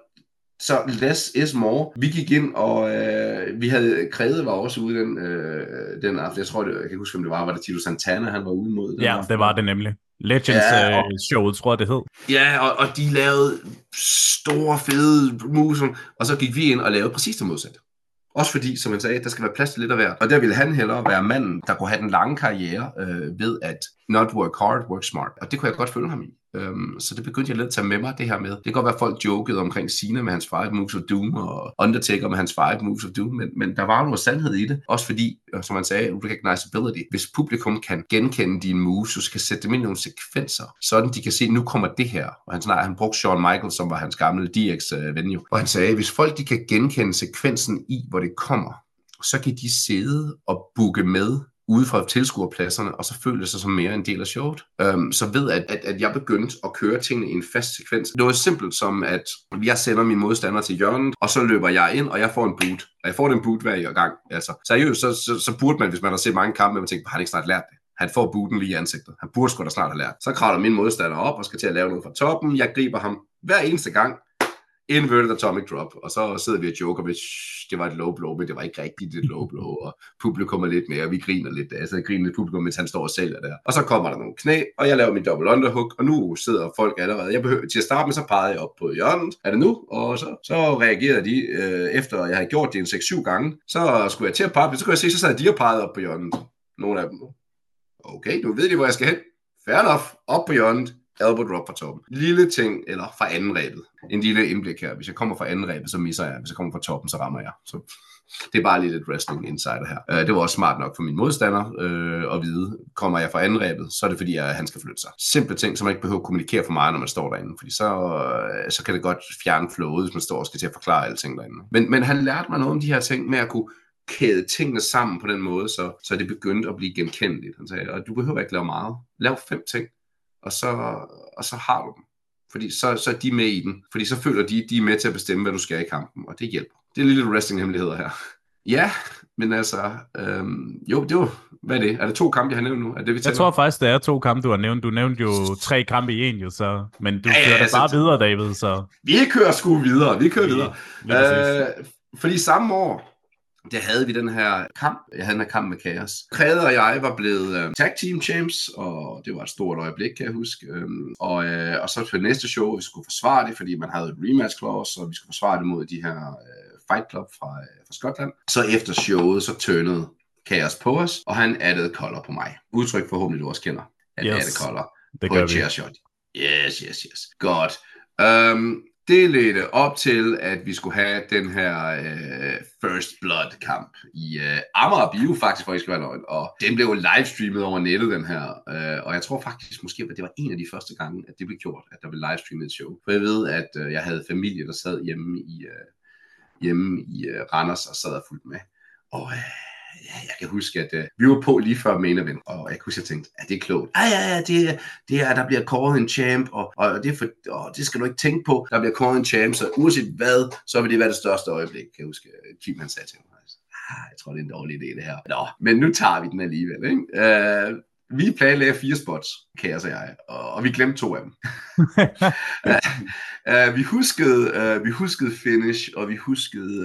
så less is more. Vi gik ind, og øh, vi havde krævet var også ude den, øh, den aften. Jeg tror, det, jeg kan huske, om det var, var det Tito Santana, han var ude mod. Den ja, aften. det var det nemlig. Legends ja, og, uh, show, tror jeg, det hed. Ja, og, og de lavede store, fede moves, og så gik vi ind og lavede præcis det modsatte. Også fordi, som han sagde, der skal være plads til lidt af hvert. Og der ville han hellere være manden, der kunne have den lange karriere øh, ved at not work hard, work smart. Og det kunne jeg godt følge ham i. Øhm, så det begyndte jeg lidt at tage med mig, det her med. Det kan godt være, at folk jokede omkring Cena med hans five moves of doom, og Undertaker med hans five moves of doom, men, men der var noget sandhed i det. Også fordi, øh, som man sagde, recognizability. Hvis publikum kan genkende dine moves, så skal sætte dem ind i nogle sekvenser, sådan de kan se, nu kommer det her. Og han, nej, han brugte Shawn Michaels, som var hans gamle DX-ven øh, Og han sagde, hvis folk de kan genkende sekvensen i, hvor det kommer, så kan de sidde og booke med ude fra tilskuerpladserne, og så følte det sig som mere en del af showet. Øhm, så ved at, at, at jeg begyndte at køre tingene i en fast sekvens. Det var simpelt som, at jeg sender min modstander til hjørnet, og så løber jeg ind, og jeg får en boot. Og jeg får den boot hver gang. Altså, seriøst, så, så, så burde man, hvis man har set mange kampe, man tænker, har han ikke snart lært det? Han får booten lige i ansigtet. Han burde sgu da snart have lært. Så kravler min modstander op og skal til at lave noget fra toppen. Jeg griber ham hver eneste gang, inverted atomic drop, og så sidder vi og joker hvis det var et low blow, men det var ikke rigtigt et low blow, og publikum er lidt mere, og vi griner lidt, altså griner lidt publikum, mens han står og sælger der. Og så kommer der nogle knæ, og jeg laver min double underhook, og nu sidder folk allerede, jeg behøver, til at starte med, så pegede jeg op på hjørnet, er det nu? Og så, så reagerede de, øh, efter jeg havde gjort det en 6-7 gange, så skulle jeg til at pege, så kunne jeg se, så sad de og pegede op på hjørnet, nogle af dem. Okay, nu ved de, hvor jeg skal hen. Fair enough, op på hjørnet, elbow drop fra toppen. Lille ting, eller fra anden rebet. En lille indblik her. Hvis jeg kommer fra anden rebet, så misser jeg. Hvis jeg kommer fra toppen, så rammer jeg. Så det er bare lige lidt wrestling insider her. Øh, det var også smart nok for min modstander øh, at vide, kommer jeg fra anden rebet, så er det fordi, at han skal flytte sig. Simple ting, som man ikke behøver at kommunikere for meget, når man står derinde, fordi så, øh, så kan det godt fjerne flowet, hvis man står og skal til at forklare alle ting derinde. Men, men han lærte mig noget om de her ting med at kunne kæde tingene sammen på den måde, så, så det begyndte at blive genkendeligt. Han sagde, og du behøver ikke lave meget. Lav fem ting og så, og så har du dem. Fordi så, så er de med i den. Fordi så føler de, de er med til at bestemme, hvad du skal i kampen, og det hjælper. Det er lille wrestling-hemmeligheder her. Ja, men altså, øhm, jo, det var, hvad er det? Er det to kampe, jeg har nævnt nu? Er det, vi jeg tror faktisk, det er to kampe, du har nævnt. Du nævnte jo tre kampe i en, jo, så, men du ja, kører ja, altså, bare videre, David. Så. Vi kører sgu videre, vi kører videre. Ja, øh, fordi samme år, der havde vi den her kamp. Jeg havde den her kamp med Chaos. Kræde og jeg var blevet uh, tag team champs, og det var et stort øjeblik, kan jeg huske. Um, og, uh, og så til næste show, vi skulle forsvare det, fordi man havde et rematch clause, og vi skulle forsvare det mod de her uh, Fight Club fra, uh, fra Skotland. Så efter showet, så tørnede Chaos på os, og han addede color på mig. Udtryk forhåbentlig, du også kender. At yes. addede color det på et chair shot. Yes, yes, yes. Godt. Um, det ledte op til, at vi skulle have den her øh, First Blood-kamp i øh, Amager Bio, faktisk, for I skal være løgn. Og den blev livestreamet over nettet, den her. Øh, og jeg tror faktisk, måske at det var en af de første gange, at det blev gjort, at der blev livestreamet et show. For jeg ved, at øh, jeg havde familie, der sad hjemme i, øh, hjemme i øh, Randers og sad og fulgte med. Og øh, ja, jeg kan huske, at uh, vi var på lige før main event, og jeg kunne huske, at jeg tænkte, at det er klogt. Ja, ja, ja, det, det er, der bliver kåret en champ, og, og det, er for, og det skal du ikke tænke på. Der bliver kåret en champ, så uanset hvad, så vil det være det største øjeblik, kan jeg huske, øh, Kim han sagde til mig. Ah, jeg tror, det er en dårlig idé, det her. Nå, men nu tager vi den alligevel, ikke? Uh, vi planlagde fire spots, Kaos og jeg, og, vi glemte to af dem. uh, vi, huskede, uh, vi huskede finish, og vi huskede,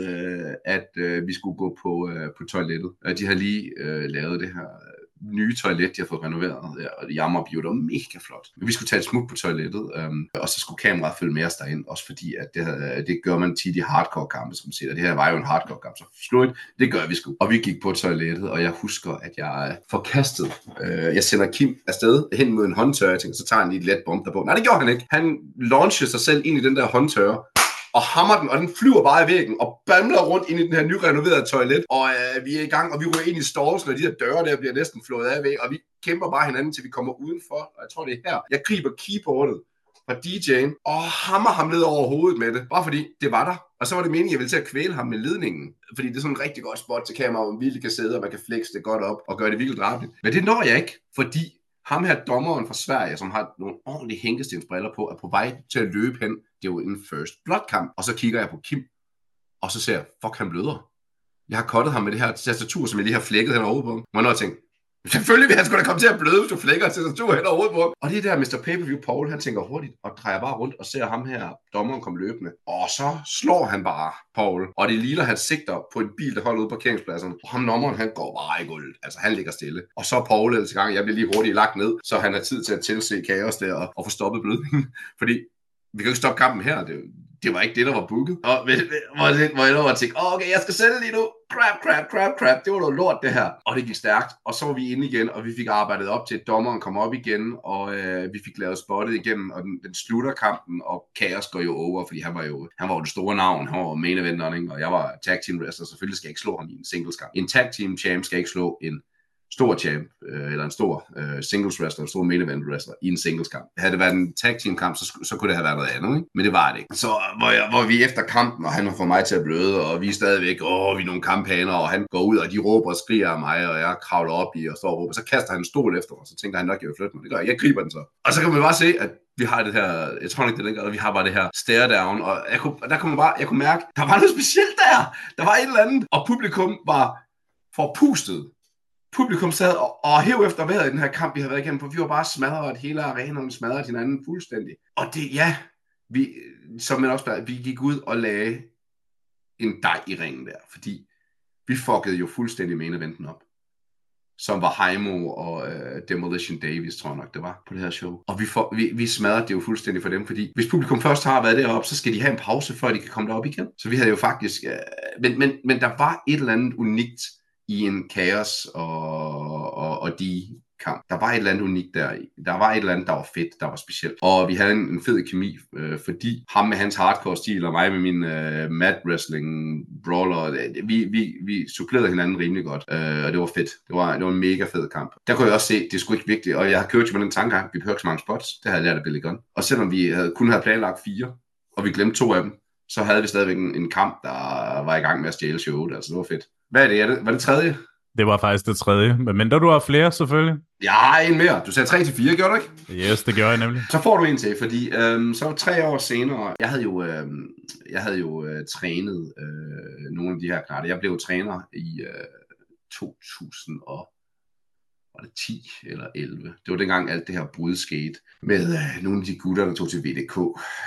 uh, at vi skulle gå på, på toilettet. De har lige lavet det her nye toilet, de har fået renoveret, ja, og det jammer bio, det var mega flot. Men Vi skulle tage et smut på toilettet, øhm, og så skulle kameraet følge med os derind, også fordi, at det, havde, øh, det gør man tit i hardcore kampe, som siger, det her var jo en hardcore kamp, så slut, det gør vi sgu. Og vi gik på toilettet, og jeg husker, at jeg forkastede, øh, jeg sender Kim afsted hen mod en håndtør, jeg tænker, så tager han lige et let bomb derpå. Nej, det gjorde han ikke. Han launchede sig selv ind i den der håndtør, og hammer den, og den flyver bare i væggen, og bamler rundt ind i den her nyrenoverede toilet, og øh, vi er i gang, og vi ryger ind i stålsen, og de der døre der bliver næsten flået af væk, og vi kæmper bare hinanden, til vi kommer udenfor, og jeg tror, det er her. Jeg griber keyboardet fra DJ'en og hammer ham ned over hovedet med det, bare fordi det var der. Og så var det meningen, at jeg ville til at kvæle ham med ledningen. Fordi det er sådan en rigtig godt spot til kamera, hvor man virkelig kan sidde, og man kan flexe det godt op og gøre det virkelig drabeligt. Men det når jeg ikke, fordi ham her dommeren fra Sverige, som har nogle ordentlige hænkestensbriller på, er på vej til at løbe hen. Det er jo en first blood kamp. Og så kigger jeg på Kim, og så ser jeg, fuck, han bløder. Jeg har kottet ham med det her tastatur, som jeg lige har flækket hen over på ham. Og når jeg tænkte, Selvfølgelig vil han skulle da komme til at bløde, hvis du flækker til tastatur hen over på. Og det er der, Mr. Pay-Per-View Paul, han tænker hurtigt og drejer bare rundt og ser ham her, dommeren komme løbende. Og så slår han bare Paul. Og det ligner, han sigter på en bil, der holder ude på parkeringspladsen. Og ham dommeren, han går bare i gulvet. Altså, han ligger stille. Og så Paul ellers i gang. Jeg bliver lige hurtigt lagt ned, så han har tid til at tilse kaos der og, og få stoppet blødningen. Fordi vi kan jo ikke stoppe kampen her. Det, det var ikke det, der var booket. Og hvor, hvor jeg var tænkte, oh, okay, jeg skal sælge lige nu. Crap, crap, crap, crap. Det var noget lort, det her. Og det gik stærkt. Og så var vi inde igen, og vi fik arbejdet op til, at dommeren kom op igen, og øh, vi fik lavet spottet igennem, og den, den slutter kampen, og Chaos går jo over, fordi han var jo, han var jo det store navn, han var main eventeren, ikke? og jeg var tag team wrestler, selvfølgelig skal jeg ikke slå ham i en singles kamp. En tag team champ skal ikke slå en stor champ, øh, eller en stor øh, singles wrestler, en stor main event wrestler i en singles kamp. Havde det været en tag team kamp, så, så kunne det have været noget andet, ikke? men det var det ikke. Så hvor, jeg, hvor vi efter kampen, og han har fået mig til at bløde, og vi er stadigvæk, åh, vi er nogle kamphaner, og han går ud, og de råber og skriger af mig, og jeg kravler op i og står og råber, så kaster han en stol efter mig, så tænker han nok, jeg vil flytte mig. Det gør jeg. Jeg griber den så. Og så kan man bare se, at vi har det her, jeg tror ikke det ligger, vi har bare det her stare down, og jeg kunne, der kunne man bare, jeg kunne mærke, der var noget specielt der, der var et eller andet, og publikum var forpustet publikum sad og, og hæv efter vejret i den her kamp, vi har været igennem, for vi var bare smadret, hele arenaen smadret hinanden fuldstændig. Og det, ja, vi, som man også vi gik ud og lagde en dej i ringen der, fordi vi fuckede jo fuldstændig main eventen op som var Heimo og øh, Demolition Davis, tror jeg nok, det var på det her show. Og vi, for, vi, vi smadrede det jo fuldstændig for dem, fordi hvis publikum først har været deroppe, så skal de have en pause, før de kan komme derop igen. Så vi havde jo faktisk... Øh, men, men, men der var et eller andet unikt i en kaos og, og, og de kamp. Der var et eller andet unikt der. Der var et eller andet, der var fedt, der var specielt. Og vi havde en, en fed kemi, øh, fordi ham med hans hardcore stil, og mig med min øh, mad wrestling brawler, øh, vi, vi, vi supplerede hinanden rimelig godt, øh, og det var fedt. Det var, det var en mega fed kamp. Der kunne jeg også se, det skulle ikke vigtigt, og jeg har kørt med den tanke, vi behøver ikke så mange spots. Det havde jeg lært af Billy Gunn. Og selvom vi havde, kun havde planlagt fire, og vi glemte to af dem, så havde vi stadigvæk en, en kamp, der var i gang med at stjæle showet. Altså, det var fedt. Hvad er det? Er det var det tredje? Det var faktisk det tredje. Men mindre du har flere, selvfølgelig. Jeg har en mere. Du sagde 3 til 4, gjorde du ikke? Yes, det gjorde jeg nemlig. Så får du en til, fordi øhm, så tre år senere, jeg havde jo, øhm, jeg havde jo øh, trænet øh, nogle af de her knatter. Jeg blev træner i øh, 2000 og var det 10 eller 11. Det var dengang alt det her brud skete med øh, nogle af de gutter, der tog til VDK.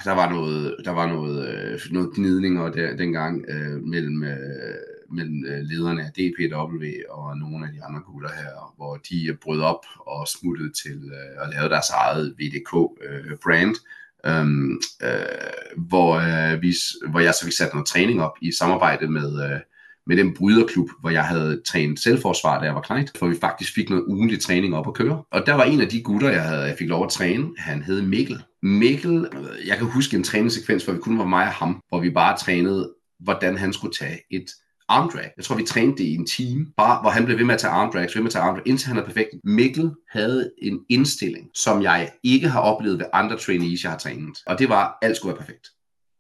Der var noget, der var noget, øh, noget gnidninger der, dengang øh, mellem, øh, mellem øh, lederne af DPW og nogle af de andre gutter her, hvor de øh, brød op og smuttede til øh, at lave deres eget VDK-brand. Øh, øhm, øh, hvor, øh, vi, hvor jeg så fik sat noget træning op i samarbejde med, øh, med den bryderklub, hvor jeg havde trænet selvforsvar, da jeg var knægt, for vi faktisk fik noget ugenlig træning op at køre. Og der var en af de gutter, jeg, havde, jeg fik lov at træne, han hed Mikkel. Mikkel, jeg kan huske en træningssekvens, hvor vi kun var mig og ham, hvor vi bare trænede, hvordan han skulle tage et armdrag. Jeg tror, vi trænede det i en time, bare hvor han blev ved med at tage armdrags, ved med at tage armdrag, indtil han er perfekt. Mikkel havde en indstilling, som jeg ikke har oplevet ved andre trainees, jeg har trænet. Og det var, at alt skulle være perfekt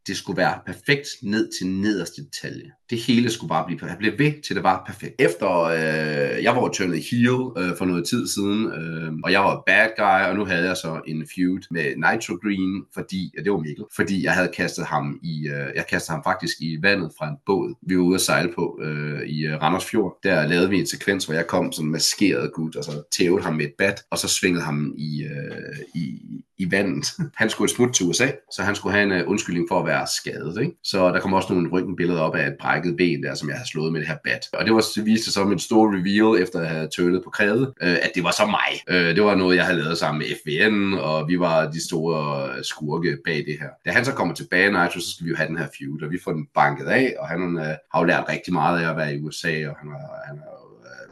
det skulle være perfekt ned til nederste detalje. Det hele skulle bare blive perfekt. Jeg blev ved til det var perfekt. Efter øh, jeg var turnet heel øh, for noget tid siden, øh, og jeg var bad guy, og nu havde jeg så en feud med Nitro Green, fordi, ja, det var Mikkel, fordi jeg havde kastet ham i, øh, jeg kastede ham faktisk i vandet fra en båd, vi var ude at sejle på øh, i øh, Randers Fjord. Der lavede vi en sekvens, hvor jeg kom sådan maskeret gut, og så tævede ham med et bat, og så svingede ham i, øh, i, i vandet. Han skulle et smut til USA, så han skulle have en uh, undskyldning for at være skadet. Ikke? Så der kom også nogle røntgenbilleder op af et brækket ben der, som jeg havde slået med det her bat. Og det var så viste sig som en stor reveal, efter at have tørnet på krævet, øh, at det var så mig. Øh, det var noget, jeg havde lavet sammen med FVN, og vi var de store øh, skurke bag det her. Da han så kommer tilbage, Nigel, så skal vi jo have den her feud, og vi får den banket af, og han uh, har jo lært rigtig meget af at være i USA, og han er, han er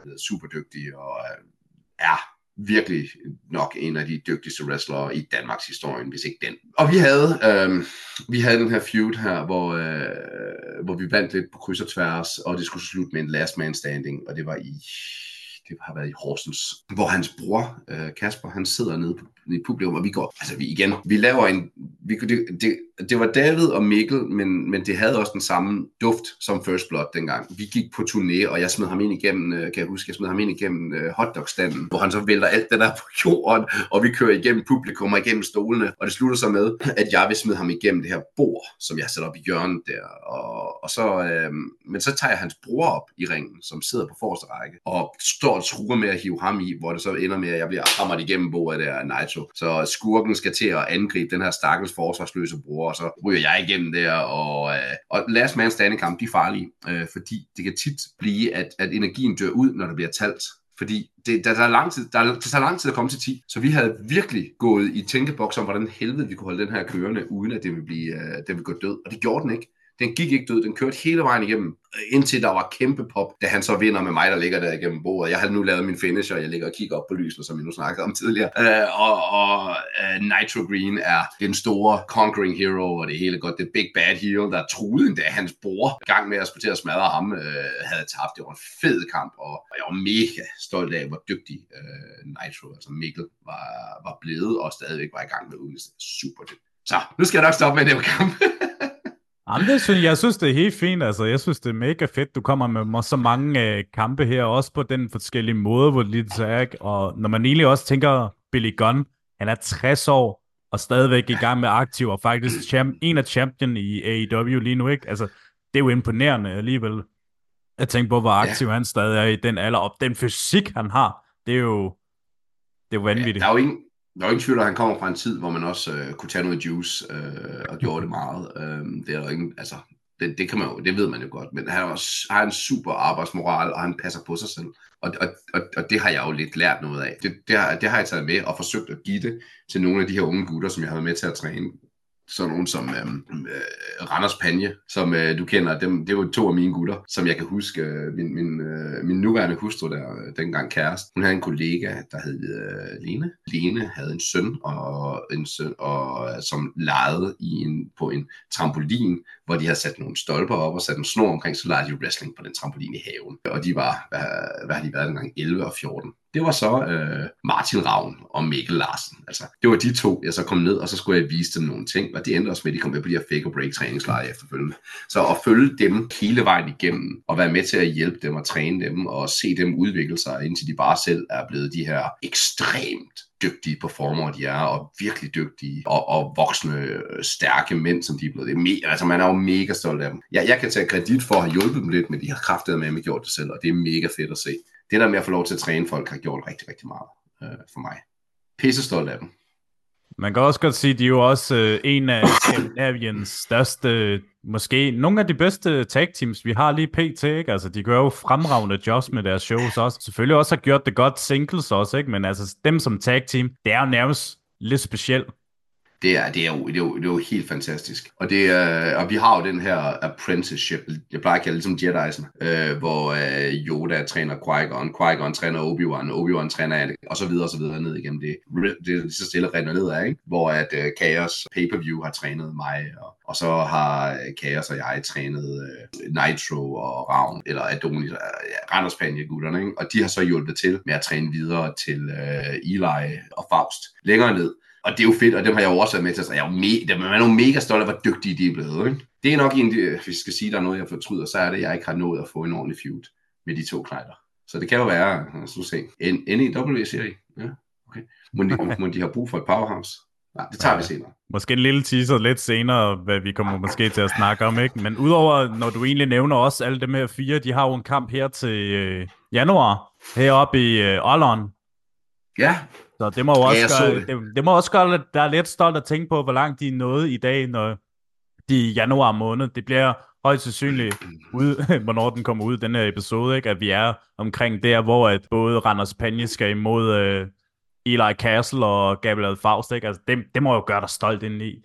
uh, super dygtig, og uh, ja, virkelig nok en af de dygtigste wrestlere i Danmarks historie, hvis ikke den. Og vi havde, øh, vi havde den her feud her, hvor, øh, hvor vi vandt lidt på kryds og tværs, og det skulle slutte med en last man standing, og det var i det har været i Horsens, hvor hans bror, øh, Kasper, han sidder nede på, i publikum, og vi går, altså vi igen, vi laver en, vi, det, det, det var David og Mikkel, men, men det havde også den samme duft som First Blood dengang. Vi gik på turné, og jeg smed ham ind igennem, øh, kan jeg huske, jeg smed ham ind igennem uh, hotdogstanden, hvor han så vælter alt det der på jorden, og vi kører igennem publikum og igennem stolene, og det slutter så med, at jeg vil smide ham igennem det her bord, som jeg sætter op i hjørnet der, og, og så, øh, men så tager jeg hans bror op i ringen, som sidder på forreste række, og står og truer med at hive ham i, hvor det så ender med, at jeg bliver hamret igennem bordet der Nitro. Så skurken skal til at angribe den her stakkels forsvarsløse bror, og så ryger jeg igennem der, og, øh, og last man standing kamp, de er farlige, øh, fordi det kan tit blive, at, at energien dør ud, når der bliver talt. Fordi det, der, der, er lang tid, der, det tager lang tid at komme til 10, så vi havde virkelig gået i tænkeboks om, hvordan helvede vi kunne holde den her kørende, uden at det ville, blive, øh, det ville gå død. Og det gjorde den ikke. Den gik ikke død, den kørte hele vejen igennem, indtil der var kæmpe pop, da han så vinder med mig, der ligger der igennem bordet. Jeg har nu lavet min finisher, jeg ligger og kigger op på lysene, som vi nu snakkede om tidligere. Øh, og og øh, Nitro Green er den store conquering hero, og det hele godt. Det big bad hero, der truede endda hans bror gang med at skulle til at smadre ham, øh, havde tabt. Det var en fed kamp, og, jeg var mega stolt af, hvor dygtig øh, Nitro, altså Mikkel, var, var blevet og stadigvæk var i gang med uden super dygtig. Så, nu skal jeg nok stoppe med den kamp. Jamen, det synes, jeg synes, det er helt fint. Altså, jeg synes, det er mega fedt, du kommer med så mange øh, kampe her, også på den forskellige måde, hvor det er, ikke? Og når man egentlig også tænker, Billy Gunn, han er 60 år, og stadigvæk i gang med aktiv, og faktisk champ, en af champion i AEW lige nu, ikke? Altså, det er jo imponerende alligevel. Jeg tænker på, hvor aktiv ja. han stadig er i den alder, og den fysik, han har, det er jo, det er jo vanvittigt. Ja, der er jo ingen, der er ingen tvivl, at han kommer fra en tid, hvor man også øh, kunne tage noget juice øh, og gjorde det meget. Øh, det er der ingen, altså, det, det, kan man jo, det ved man jo godt, men han har, også, har en super arbejdsmoral, og han passer på sig selv. Og, og, og, og det har jeg jo lidt lært noget af. Det, det, har, det har jeg taget med og forsøgt at give det til nogle af de her unge gutter, som jeg har været med til at træne sådan nogen som øhm, øh, Randers Panje, som øh, du kender, dem, det var to af mine gutter, som jeg kan huske, øh, min, min, øh, min nuværende hustru der, øh, dengang kæreste, hun havde en kollega, der hed øh, Lene. Lene havde en søn, og en søn og, øh, som legede i en, på en trampolin, hvor de havde sat nogle stolper op og sat en snor omkring, så legede de wrestling på den trampolin i haven. Og de var, hvad, hvad har de været dengang, 11 og 14 det var så øh, Martin Ravn og Mikkel Larsen. Altså, det var de to, jeg så kom ned, og så skulle jeg vise dem nogle ting, og det endte også med, at de kom med på de her fake og break træningslejre efterfølgende. Så at følge dem hele vejen igennem, og være med til at hjælpe dem og træne dem, og se dem udvikle sig, indtil de bare selv er blevet de her ekstremt dygtige performer, de er, og virkelig dygtige, og, og voksne, stærke mænd, som de er blevet. Det er me- altså, man er jo mega stolt af dem. Jeg, jeg kan tage kredit for at have hjulpet dem lidt, men de har kraftet med, at gjort det selv, og det er mega fedt at se det der med at få lov til at træne folk, har gjort rigtig, rigtig meget øh, for mig. Pisse stolt af dem. Man kan også godt sige, at de er jo også øh, en af Skandinaviens største, måske nogle af de bedste tag teams, vi har lige pt. Ikke? Altså, de gør jo fremragende jobs med deres shows også. Selvfølgelig også har gjort det godt singles også, ikke? men altså dem som tag team, det er jo nærmest lidt specielt det er, det er, jo, det er, jo, det er jo helt fantastisk. Og, det er, og vi har jo den her apprenticeship, jeg plejer at kalde det som Jedi'sen, øh, hvor øh, Yoda træner Qui-Gon, Qui-Gon træner Obi-Wan, Obi-Wan træner Anakin, og så videre og så videre ned igennem det. Det er så stille rent ned af, ikke? hvor at øh, Chaos Pay-Per-View har trænet mig, og, og så har øh, Chaos og jeg trænet øh, Nitro og Ravn, eller Adonis, øh, Randers gutterne, ikke? og de har så hjulpet til med at træne videre til øh, Eli og Faust. Længere ned, og det er jo fedt, og dem har jeg jo også været med til, så jeg er jo me- man er jo mega stolt af, hvor dygtige de er blevet. Ikke? Det er nok en, hvis jeg skal sige, der er noget, jeg fortryder, så er det, at jeg ikke har nået at få en ordentlig feud med de to knejder. Så det kan jo være, os se, en NEW serie. Ja, okay. Må de, må de have brug for et powerhouse? Nej, det tager vi senere. Måske en lille teaser lidt senere, hvad vi kommer måske til at snakke om, ikke? Men udover, når du egentlig nævner også alle dem her fire, de har jo en kamp her til øh, januar, heroppe i øh, Ollon. Ja, så det må også ja, gøre, det. Det, må også gøre, at der er lidt stolt at tænke på, hvor langt de er nået i dag, når de i januar måned. Det bliver højst sandsynligt ud, hvornår den kommer ud, den her episode, ikke? at vi er omkring der, hvor at både Randers Panje skal imod uh, Eli Castle og Gabriel Faust. Ikke? Altså, det, det må jo gøre dig stolt indeni.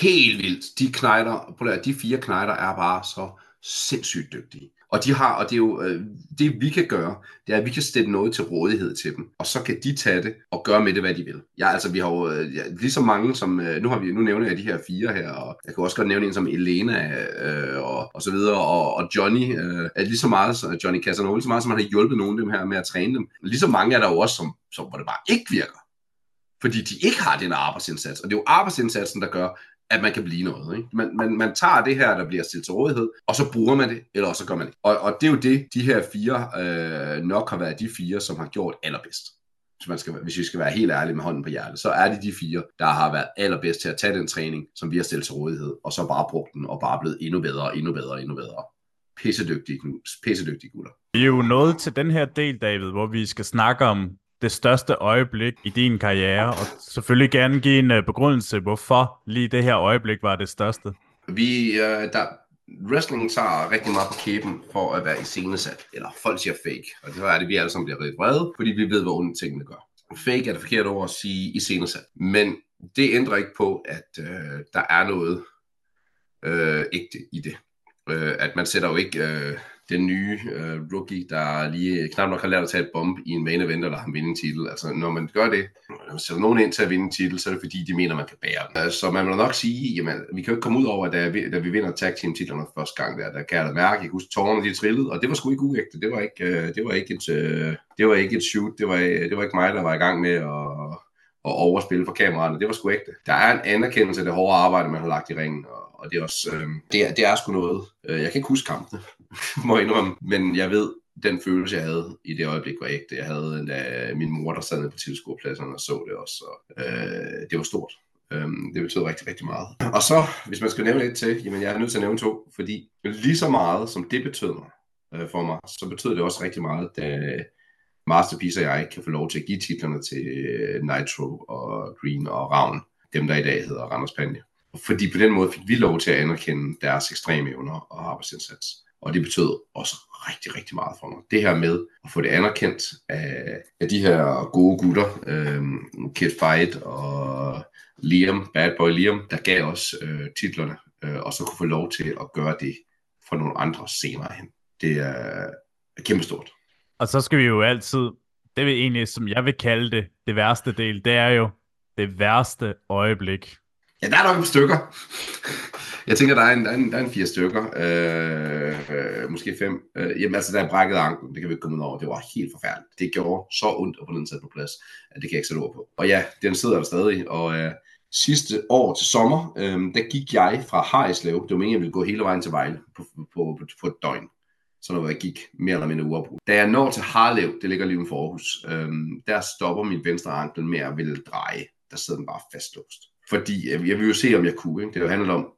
Helt vildt. De knejder, de fire knejder er bare så sindssygt dygtige. Og de har, og det er jo, øh, det vi kan gøre, det er, at vi kan stille noget til rådighed til dem, og så kan de tage det og gøre med det, hvad de vil. Ja, altså vi har jo øh, ja, lige så mange som, øh, nu, har vi, nu nævner jeg de her fire her, og jeg kan også godt nævne en som Elena, øh, og, og så videre, og, og Johnny, øh, er lige så meget, så Johnny Casanova, lige så meget som han har hjulpet nogle af dem her med at træne dem. Lige så mange er der jo også, som, som hvor det bare ikke virker fordi de ikke har den arbejdsindsats. Og det er jo arbejdsindsatsen, der gør, at man kan blive noget. Ikke? Man, man, man tager det her, der bliver stillet til rådighed, og så bruger man det, eller så gør man det. Og, og det er jo det, de her fire øh, nok har været de fire, som har gjort allerbedst. Hvis, man skal, hvis vi skal være helt ærlige med hånden på hjertet, så er det de fire, der har været allerbedst til at tage den træning, som vi har stillet til rådighed, og så bare brugt den, og bare blevet endnu bedre, endnu bedre, endnu bedre. Pissedygtige, pissedygtige gutter. Vi er jo nået til den her del, David, hvor vi skal snakke om det største øjeblik i din karriere, og selvfølgelig gerne give en uh, begrundelse, hvorfor lige det her øjeblik var det største. Vi, uh, der, wrestling tager rigtig meget på kæben for at være iscenesat, eller folk siger fake, og det er det, vi alle sammen bliver rigtig vrede, fordi vi ved, hvor onde tingene gør. Fake er det forkerte ord at sige iscenesat, men det ændrer ikke på, at øh, der er noget øh, ægte i det. Øh, at man sætter jo ikke Øh, den nye øh, rookie, der lige knap nok har lært at tage et bomb i en main event, eller har vinde en titel. Altså, når man gør det, når man sætter nogen ind til at vinde en titel, så er det fordi, de mener, man kan bære den. Altså, så man må nok sige, jamen, vi kan jo ikke komme ud over, at da, vi, da vi vinder tag team titlerne første gang, der, der kan jeg da mærke, jeg huske tårerne, de trillede, og det var sgu ikke uægte. Det var ikke, øh, det var ikke et, øh, det var ikke et shoot, det var, øh, det var ikke mig, der var i gang med at, at overspille for kameraerne. Det var sgu ægte. Der er en anerkendelse af det hårde arbejde, man har lagt i ringen, og, og det er også, øh, det, er, det er sgu noget. Øh, jeg kan ikke huske kampene, må jeg indrømme, men jeg ved, den følelse, jeg havde i det øjeblik, var ægte. Jeg havde da øh, min mor, der sad nede på tilskuerpladserne og så det også. Og, øh, det var stort. Øhm, det betød rigtig, rigtig meget. Og så, hvis man skal nævne et til, jamen jeg er nødt til at nævne to, fordi lige så meget, som det betød mig, øh, for mig, så betød det også rigtig meget, da Masterpiece og jeg kan få lov til at give titlerne til øh, Nitro og Green og Ravn, dem der i dag hedder Randers Panje. Fordi på den måde fik vi lov til at anerkende deres ekstreme evner og arbejdsindsats. Og det betød også rigtig, rigtig meget for mig. Det her med at få det anerkendt af, af de her gode gutter, øh, Kid Fight og Liam, Bad Boy Liam, der gav os øh, titlerne, øh, og så kunne få lov til at gøre det for nogle andre senere hen. Det er, er kæmpestort. Og så skal vi jo altid, det vil egentlig, som jeg vil kalde det, det værste del, det er jo det værste øjeblik Ja, der er nok et stykker. Jeg tænker, der er en, der er en, der er en fire stykker. Øh, øh, måske fem. Øh, jamen altså, der er brækket anklen. Det kan vi ikke komme ud over. Det var helt forfærdeligt. Det gjorde så ondt at få den sat på plads. At det kan jeg ikke sætte ord på. Og ja, den sidder der stadig. Og øh, sidste år til sommer, øh, der gik jeg fra Harrislev. Det var meningen, jeg ville gå hele vejen til Vejle på, på, på, på et døgn. Så når jeg gik mere eller mindre uafbrudt. Da jeg når til Harlev, det ligger lige uden for Aarhus, øhm, der stopper min venstre ankel med at ville dreje. Der sidder den bare fastlåst. Fordi jeg, jeg vil jo se, om jeg kunne. Ikke? Det handler om,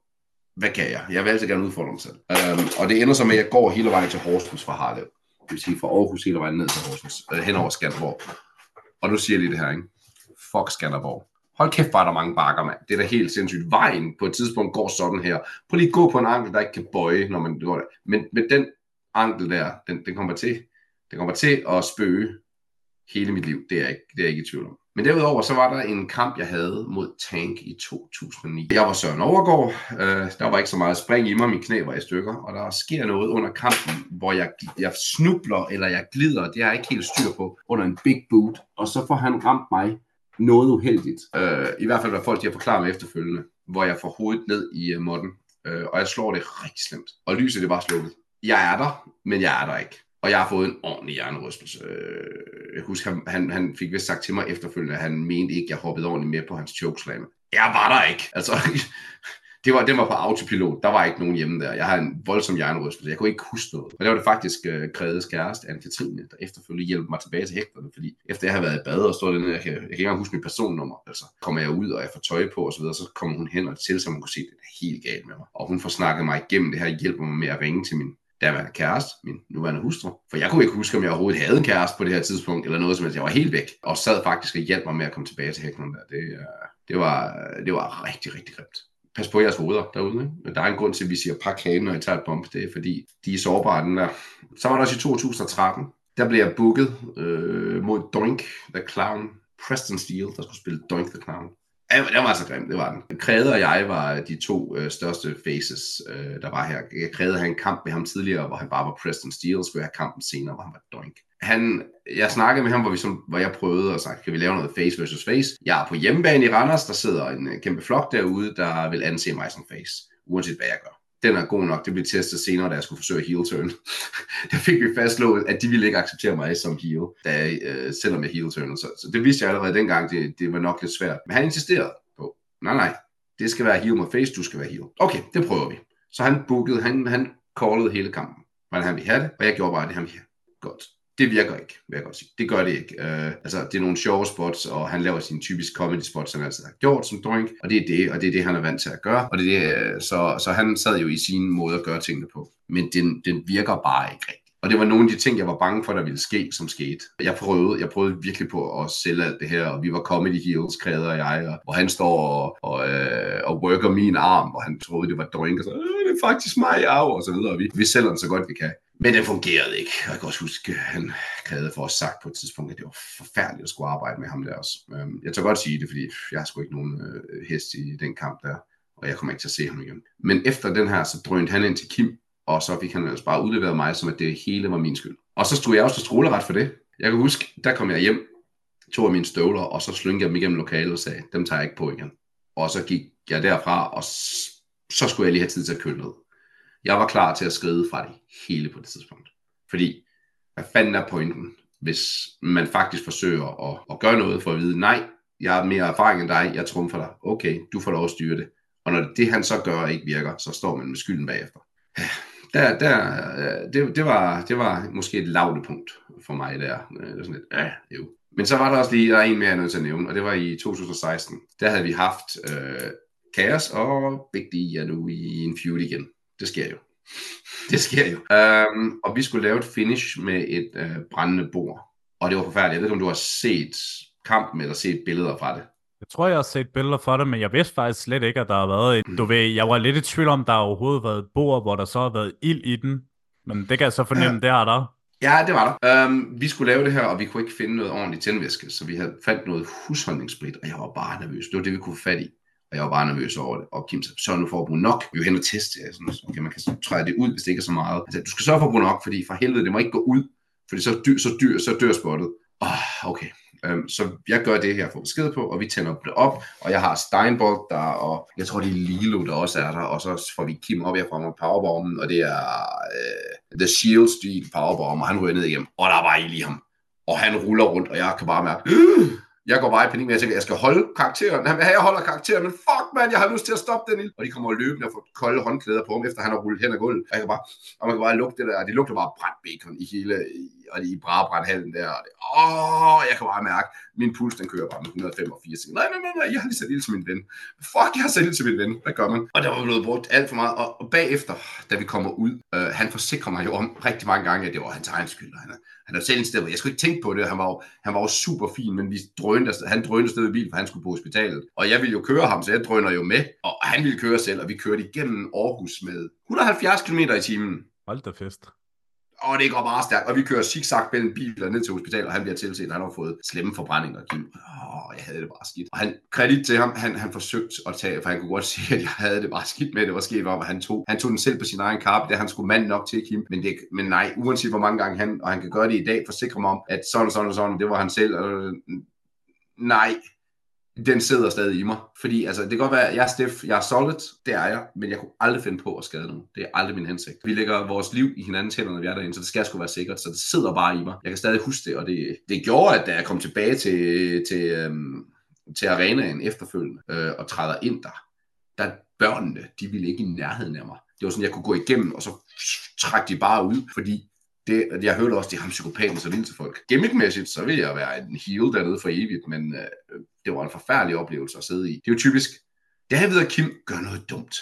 hvad kan jeg? Jeg vil altid gerne udfordre mig selv. Øhm, og det ender så med, at jeg går hele vejen til Horsens fra Harlev. Det vil sige fra Aarhus hele vejen ned til Horsens. Øh, hen over Skanderborg. Og nu siger jeg lige det her, ikke? Fuck Skanderborg. Hold kæft, var der mange bakker, mand. Det er da helt sindssygt. Vejen på et tidspunkt går sådan her. Prøv lige at gå på en ankel, der ikke kan bøje, når man går der. Men med den ankel der, den, den kommer til, den kommer til at spøge hele mit liv. Det er jeg ikke, det er jeg ikke i tvivl om. Men derudover så var der en kamp, jeg havde mod Tank i 2009. Jeg var Søren Overgaard. Øh, der var ikke så meget spring i mig, min knæ var i stykker. Og der sker noget under kampen, hvor jeg, jeg snubler, eller jeg glider, det har jeg ikke helt styr på, under en big boot. Og så får han ramt mig noget uheldigt. Øh, I hvert fald, hvad folk de har forklaret mig efterfølgende, hvor jeg får hovedet ned i uh, modden. Øh, og jeg slår det rigtig slemt. Og lyset det er bare slukket. Jeg er der, men jeg er der ikke. Og jeg har fået en ordentlig hjernerystelse. Øh, jeg husker, han, han, han fik vist sagt til mig efterfølgende, at han mente ikke, at jeg hoppede ordentligt med på hans chokeslam. Jeg var der ikke. Altså, det var, det var på autopilot. Der var ikke nogen hjemme der. Jeg har en voldsom hjernerystelse. Jeg kunne ikke huske noget. Og det var det faktisk øh, uh, Kredes kæreste, Anne-Katrine, der efterfølgende hjalp mig tilbage til hægterne. Fordi efter jeg havde været i bad og stod der, jeg kan, jeg kan ikke engang huske mit personnummer. Altså, kommer jeg ud, og jeg får tøj på og så videre, så kommer hun hen og til, så man kunne se, at det er helt galt med mig. Og hun får snakket mig igennem det her, hjælper mig med at ringe til min daværende kæreste, min nuværende hustru. For jeg kunne ikke huske, om jeg overhovedet havde en kæreste på det her tidspunkt, eller noget som helst. Jeg var helt væk, og sad faktisk og hjalp mig med at komme tilbage til hækken der. Det, øh, det, var, det var rigtig, rigtig grimt. Pas på jeres hoveder derude. Ikke? Der er en grund til, at vi siger pak hagen, når I tager et bump. Det er fordi, de er sårbare, den der. Så var der også i 2013, der blev jeg booket øh, mod Doink the Clown. Preston Steele, der skulle spille Doink the Clown. Ja, den var så grim, det var den. Krede og jeg var de to øh, største faces, øh, der var her. Krede havde en kamp med ham tidligere, hvor han bare var Preston Steele, skulle have kampen senere, hvor han var doink. Han, jeg snakkede med ham, hvor, vi som, hvor jeg prøvede og sagde, kan vi lave noget face versus face? Jeg er på hjemmebane i Randers, der sidder en øh, kæmpe flok derude, der vil anse mig som face, uanset hvad jeg gør den er god nok. Det blev testet senere, da jeg skulle forsøge heel turn. der fik vi fastslået, at de ville ikke acceptere mig som heel, da, øh, selvom jeg heel turn. Så, så det vidste jeg allerede dengang, det, det var nok lidt svært. Men han insisterede på, nej nej, det skal være heel mod face, du skal være heel. Okay, det prøver vi. Så han bookede, han, han callede hele kampen, hvordan han ville have det, og jeg gjorde bare det, han ville have. Godt det virker ikke, vil jeg godt sige. Det gør det ikke. Øh, altså, det er nogle sjove spots, og han laver sine typiske comedy spots, som han altid har gjort som drink, og det er det, og det er det, han er vant til at gøre, og det er det, øh, så, så han sad jo i sin måde at gøre tingene på. Men den, den virker bare ikke rigtigt. Og det var nogle af de ting, jeg var bange for, der ville ske, som skete. Jeg prøvede, jeg prøvede virkelig på at sælge alt det her, og vi var comedy heels, Kræder og jeg, og, og han står og, og, øh, og worker min arm, og han troede, det var drink, og så, øh, det er faktisk mig, af, og så videre. Og vi, vi sælger den så godt, vi kan. Men det fungerede ikke. Jeg kan også huske, at han krævede for os sagt på et tidspunkt, at det var forfærdeligt at skulle arbejde med ham der også. Øhm, jeg tør godt sige det, fordi jeg har sgu ikke nogen øh, hest i den kamp der, og jeg kommer ikke til at se ham igen. Men efter den her, så drønte han ind til Kim, og så fik han altså bare udleveret mig, som at det hele var min skyld. Og så stod jeg også til stråleret for det. Jeg kan huske, der kom jeg hjem, tog af mine støvler, og så slyngede jeg dem igennem lokalet og sagde, dem tager jeg ikke på igen. Og så gik jeg derfra, og så skulle jeg lige have tid til at køle ned. Jeg var klar til at skride fra det hele på det tidspunkt. Fordi, hvad fanden er pointen, hvis man faktisk forsøger at, at gøre noget for at vide, nej, jeg har mere erfaring end dig, jeg trumfer dig. Okay, du får lov at styre det. Og når det, han så gør, ikke virker, så står man med skylden bagefter. Der, der, øh, det, det, var, det var måske et lavt punkt for mig der. Øh, det var sådan lidt, ja, jo. Men så var der også lige, der er en mere, jeg nødt til at nævne, og det var i 2016. Der havde vi haft øh, Kaos og Big D er nu i en feud igen. Det sker jo. Det sker jo. Um, og vi skulle lave et finish med et uh, brændende bord. Og det var forfærdeligt. Jeg ved ikke, om du har set kampen eller set billeder fra det. Jeg tror, jeg har set billeder fra det, men jeg vidste faktisk slet ikke, at der har været et... Du ved, jeg var lidt i tvivl om, der overhovedet har været et bord, hvor der så har været ild i den. Men det kan jeg så fornemme, ja. det har der. Ja, det var der. Um, vi skulle lave det her, og vi kunne ikke finde noget ordentligt tændvæske, så vi havde fandt noget husholdningssprit, og jeg var bare nervøs. Det var det, vi kunne få fat i. Og jeg var bare nervøs over det. Og Kim sagde, sørg nu for at bruge nok. Vi er hen og teste. Sådan, okay, man kan træde det ud, hvis det ikke er så meget. Altså, du skal sørge for at bruge nok, fordi for helvede, det må ikke gå ud. Fordi så, dyr, så, dyr, så dør spottet. Oh, okay. Um, så jeg gør det her for besked på, og vi tænder det op, og jeg har Steinbold der, og jeg tror, det er Lilo, der også er der, og så får vi Kim op herfra med powerbomben, og det er uh, The Shield Street powerbomb, og han ryger ned igennem, og der var i lige ham. Og han ruller rundt, og jeg kan bare mærke, jeg går bare i panik men jeg tænker, jeg skal holde karakteren. Han vil have, jeg holder karakteren, men fuck man, jeg har lyst til at stoppe den ild. Og de kommer løbende og får kolde håndklæder på ham, efter han har rullet hen ad gulvet. Og, jeg kan bare, og man kan bare lugte det der, det lugter bare brændt bacon i hele, og i brabrandhallen der. Og det, åh, jeg kan bare mærke, min puls den kører bare med 185. Nej, nej, nej, nej, jeg har lige sat ild til min ven. Fuck, jeg har sat ild til min ven. Hvad gør man? Og der var blevet brugt alt for meget. Og, og bagefter, da vi kommer ud, øh, han forsikrer mig jo om rigtig mange gange, at det var hans egen skyld. Han, han er selv en sted, jeg skulle ikke tænke på det. Han var jo, han var jo super fin, men vi drønte, han drønte afsted i bil, for han skulle på hospitalet. Og jeg ville jo køre ham, så jeg drøner jo med. Og han ville køre selv, og vi kørte igennem Aarhus med 170 km i timen. Hold da fest og det går meget stærkt, og vi kører zigzag mellem biler ned til hospitalet, og han bliver tilset, han har fået slemme forbrændinger. Kim. Åh, jeg havde det bare skidt. Og han, kredit til ham, han, han forsøgte at tage, for han kunne godt se, at jeg havde det bare skidt med, det var sket var, at han tog, han tog den selv på sin egen karp, det han skulle mand nok til, Kim. Men, det, men nej, uanset hvor mange gange han, og han kan gøre det i dag, forsikre mig om, at sådan og sådan og sådan, det var han selv. Og, nej, den sidder stadig i mig. Fordi altså, det kan godt være, at jeg er stiff, jeg er solid, det er jeg, men jeg kunne aldrig finde på at skade nogen. Det er aldrig min hensigt. Vi lægger vores liv i hinandens hænder, når vi er derinde, så det skal sgu være sikkert, så det sidder bare i mig. Jeg kan stadig huske det, og det, det gjorde, at da jeg kom tilbage til, til, øhm, til arenaen efterfølgende øh, og træder ind der, der børnene, de ville ikke i nærheden af mig. Det var sådan, jeg kunne gå igennem, og så trække de bare ud, fordi det, jeg hørte også, de har psykopaten så vildt til folk. Gimmickmæssigt, så vil jeg være en heel dernede for evigt, men øh, det var en forfærdelig oplevelse at sidde i. Det er jo typisk, det her Kim gør noget dumt.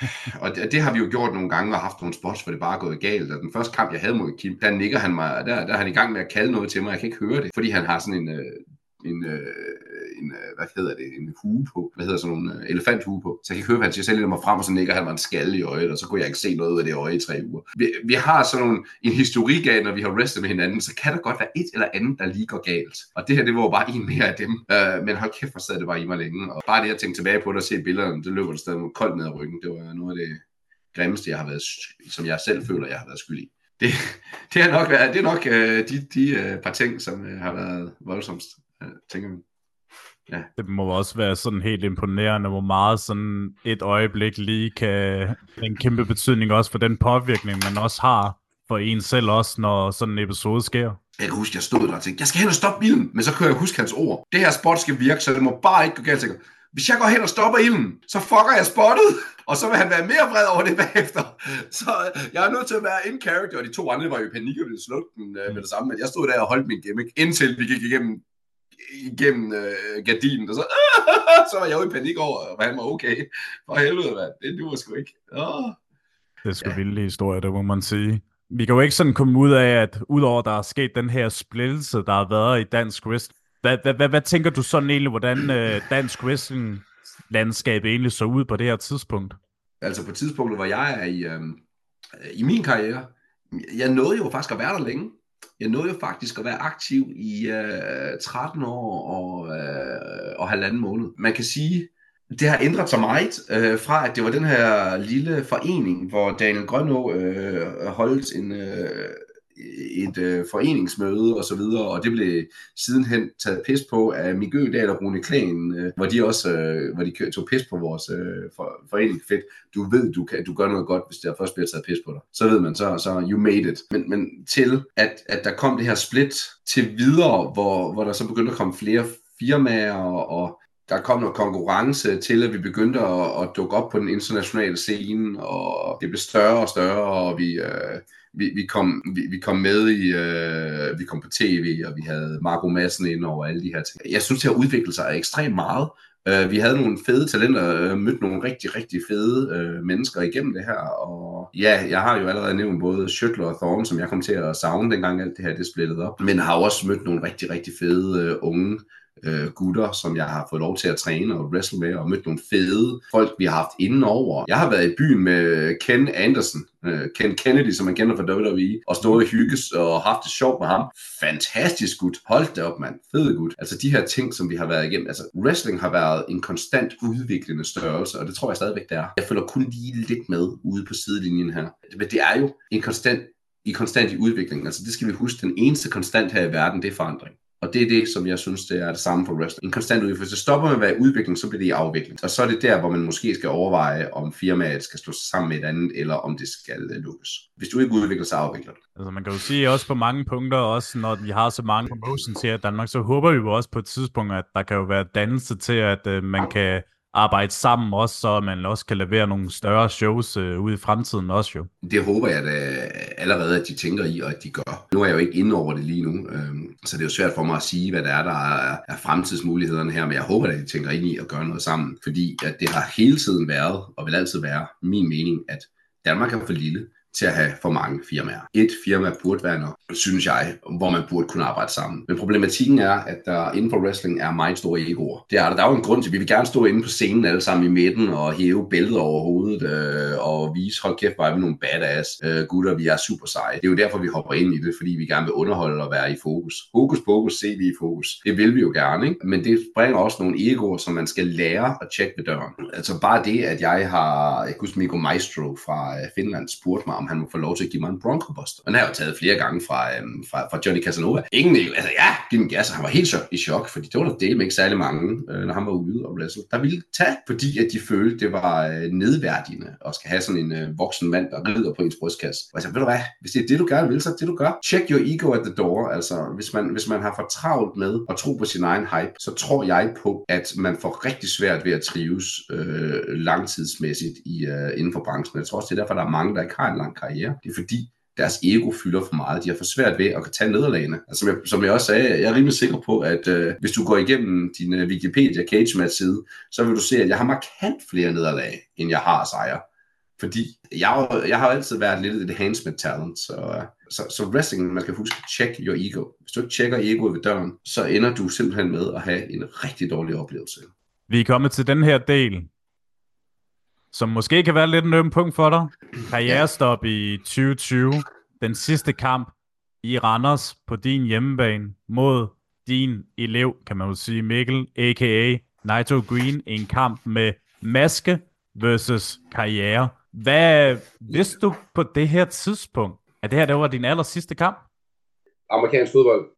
og det, det, har vi jo gjort nogle gange og haft nogle spots, hvor det bare er gået galt. Og den første kamp, jeg havde mod Kim, der nikker han mig, der, der er han i gang med at kalde noget til mig, jeg kan ikke høre det, fordi han har sådan en, øh, en, øh, en øh, hvad hedder det, en hue på, hvad hedder sådan en øh, elefanthue på. Så jeg kan høre, han siger, selv mig frem, og så nikker han mig en skalle i øjet, og så kunne jeg ikke se noget af det øje i tre uger. Vi, vi har sådan nogle, en historik af, når vi har restet med hinanden, så kan der godt være et eller andet, der lige går galt. Og det her, det var jo bare en mere af dem. Øh, men hold kæft, hvor sad det bare i mig længe. Og bare det, at tænke tilbage på det og se billederne, det løber det stadig koldt ned ad ryggen. Det var noget af det grimmeste, jeg har været, som jeg selv føler, jeg har været skyld i. Det, det har nok været, det er nok øh, de, de øh, par ting, som øh, har været voldsomst, tænker man. Ja. Det må også være sådan helt imponerende, hvor meget sådan et øjeblik lige kan en kæmpe betydning også for den påvirkning, man også har for en selv også, når sådan en episode sker. Jeg kan huske, jeg stod der og tænkte, jeg skal hen og stoppe bilen, men så kan jeg huske hans ord. Det her spot skal virke, så det må bare ikke gå galt. Jeg hvis jeg går hen og stopper ilden, så fucker jeg spottet, og så vil han være mere vred over det bagefter. Så jeg er nødt til at være in character, og de to andre var jo i panik og ville slukke den uh, med det samme, men jeg stod der og holdt min gimmick, indtil vi gik igennem igennem uh, gardinen, og så, så var jeg jo i panik over, og han var okay. For helvede, mand. Det duer sgu ikke. Oh. Det er sgu ja. vilde historie, det må man sige. Vi kan jo ikke sådan komme ud af, at udover der er sket den her splittelse, der har været i dansk wrestling, hvad, hvad, hvad, hvad tænker du sådan egentlig, hvordan øh, dansk wrestling landskab egentlig så ud på det her tidspunkt? Altså på tidspunktet, hvor jeg er i, øh, i min karriere, jeg nåede jo faktisk at være der længe. Jeg nåede jo faktisk at være aktiv i øh, 13 år og, øh, og halvanden måned. Man kan sige, det har ændret sig meget øh, fra, at det var den her lille forening, hvor Daniel Grønå øh, holdt en, øh, et øh, foreningsmøde og så videre, og det blev sidenhen taget pis på af Mik Ødal og Rune Klæen, øh, hvor de også øh, hvor de tog pis på vores øh, for, forening. Fedt, du ved, du, kan, du gør noget godt, hvis der først bliver taget pis på dig. Så ved man, så, så you made it. Men, men til, at, at der kom det her split til videre, hvor, hvor der så begyndte at komme flere firmaer, og, og der kom noget konkurrence til, at vi begyndte at, at dukke op på den internationale scene, og det blev større og større, og vi... Øh, vi, vi, kom, vi, vi kom med i, øh, vi kom på tv, og vi havde Marco Madsen ind over alle de her ting. Jeg synes, det har udviklet sig ekstremt meget. Øh, vi havde nogle fede talenter, øh, mødt nogle rigtig, rigtig fede øh, mennesker igennem det her, og ja, jeg har jo allerede nævnt både Schüttler og Thorne, som jeg kom til at savne dengang alt det her det splittede op, men har også mødt nogle rigtig, rigtig fede øh, unge øh, gutter, som jeg har fået lov til at træne og wrestle med, og mødt nogle fede folk, vi har haft indenover. Jeg har været i byen med Ken Anderson, øh, Ken Kennedy, som man kender fra WWE, og stået og hygges og haft det sjovt med ham. Fantastisk gut. Hold det op, mand. Fed gut. Altså de her ting, som vi har været igennem. Altså wrestling har været en konstant udviklende størrelse, og det tror jeg stadigvæk, det er. Jeg følger kun lige lidt med ude på sidelinjen her. Men det er jo en konstant i konstant i udvikling. Altså det skal vi huske, den eneste konstant her i verden, det er forandring. Og det er det, som jeg synes, det er det samme for wrestling. En konstant udvikling. Hvis det stopper med at være udvikling, så bliver det i afvikling. Og så er det der, hvor man måske skal overveje, om firmaet skal slå sig sammen med et andet, eller om det skal øh, lukkes. Hvis du ikke udvikler, så afvikler du. Altså man kan jo sige også på mange punkter, også når vi har så mange promotions her i Danmark, så håber vi jo også på et tidspunkt, at der kan jo være dannelse til, at øh, man kan arbejde sammen også, så man også kan levere nogle større shows øh, ud i fremtiden også jo. Det håber jeg da allerede, at de tænker i, og at de gør. Nu er jeg jo ikke inde over det lige nu, øh, så det er jo svært for mig at sige, hvad der er, der er, er fremtidsmulighederne her, men jeg håber, at de tænker ind i at gøre noget sammen, fordi at det har hele tiden været, og vil altid være, min mening, at Danmark er for lille til at have for mange firmaer. Et firma burde være nok, synes jeg, hvor man burde kunne arbejde sammen. Men problematikken er, at der inden for wrestling er meget store egoer. Det er der. Der er jo en grund til, at vi vil gerne stå inde på scenen alle sammen i midten og hæve bæltet over hovedet øh, og vise, hold kæft, er vi nogle badass øh, gutter, vi er super seje. Det er jo derfor, vi hopper ind i det, fordi vi gerne vil underholde og være i fokus. Fokus, fokus, se vi i fokus. Det vil vi jo gerne, ikke? Men det bringer også nogle egoer, som man skal lære at tjekke ved døren. Altså bare det, at jeg har, jeg husker Mikko Maestro fra øh, Finland spurgte mig, om han må få lov til at give mig en Bronco Buster. Og den har jeg jo taget flere gange fra, øhm, fra, fra Johnny Casanova. Ingen, altså ja, giv den gas, han var helt i chok, fordi det var der del med ikke særlig mange, øh, når han var ude og wrestle. Der ville tage, fordi at de følte, det var øh, nedværdigende at skal have sådan en øh, voksen mand, der rider på ens brystkasse. Og jeg sagde, ved du hvad, hvis det er det, du gerne vil, så det du gør. Check your ego at the door. Altså, hvis man, hvis man har for travlt med at tro på sin egen hype, så tror jeg på, at man får rigtig svært ved at trives øh, langtidsmæssigt i, øh, inden for branchen. Jeg tror også, det er derfor, der er mange, der ikke har en lang karriere. Det er fordi, deres ego fylder for meget. De har for svært ved at tage nederlagene. Altså, som, jeg, som jeg også sagde, jeg er rimelig sikker på, at øh, hvis du går igennem din øh, Wikipedia Cage Match side, så vil du se, at jeg har markant flere nederlag, end jeg har sejre. Fordi jeg, jeg har altid været lidt et enhancement talent, så, øh, så, så wrestling, man skal huske, check your ego. Hvis du ikke tjekker egoet ved døren, så ender du simpelthen med at have en rigtig dårlig oplevelse. Vi er kommet til den her del, som måske kan være lidt en øm punkt for dig. Karrierestop i 2020. Den sidste kamp i Randers på din hjemmebane mod din elev, kan man jo sige, Mikkel, a.k.a. Nitro Green, en kamp med maske versus karriere. Hvad vidste du på det her tidspunkt, at det her det var din aller sidste kamp? Amerikansk fodbold,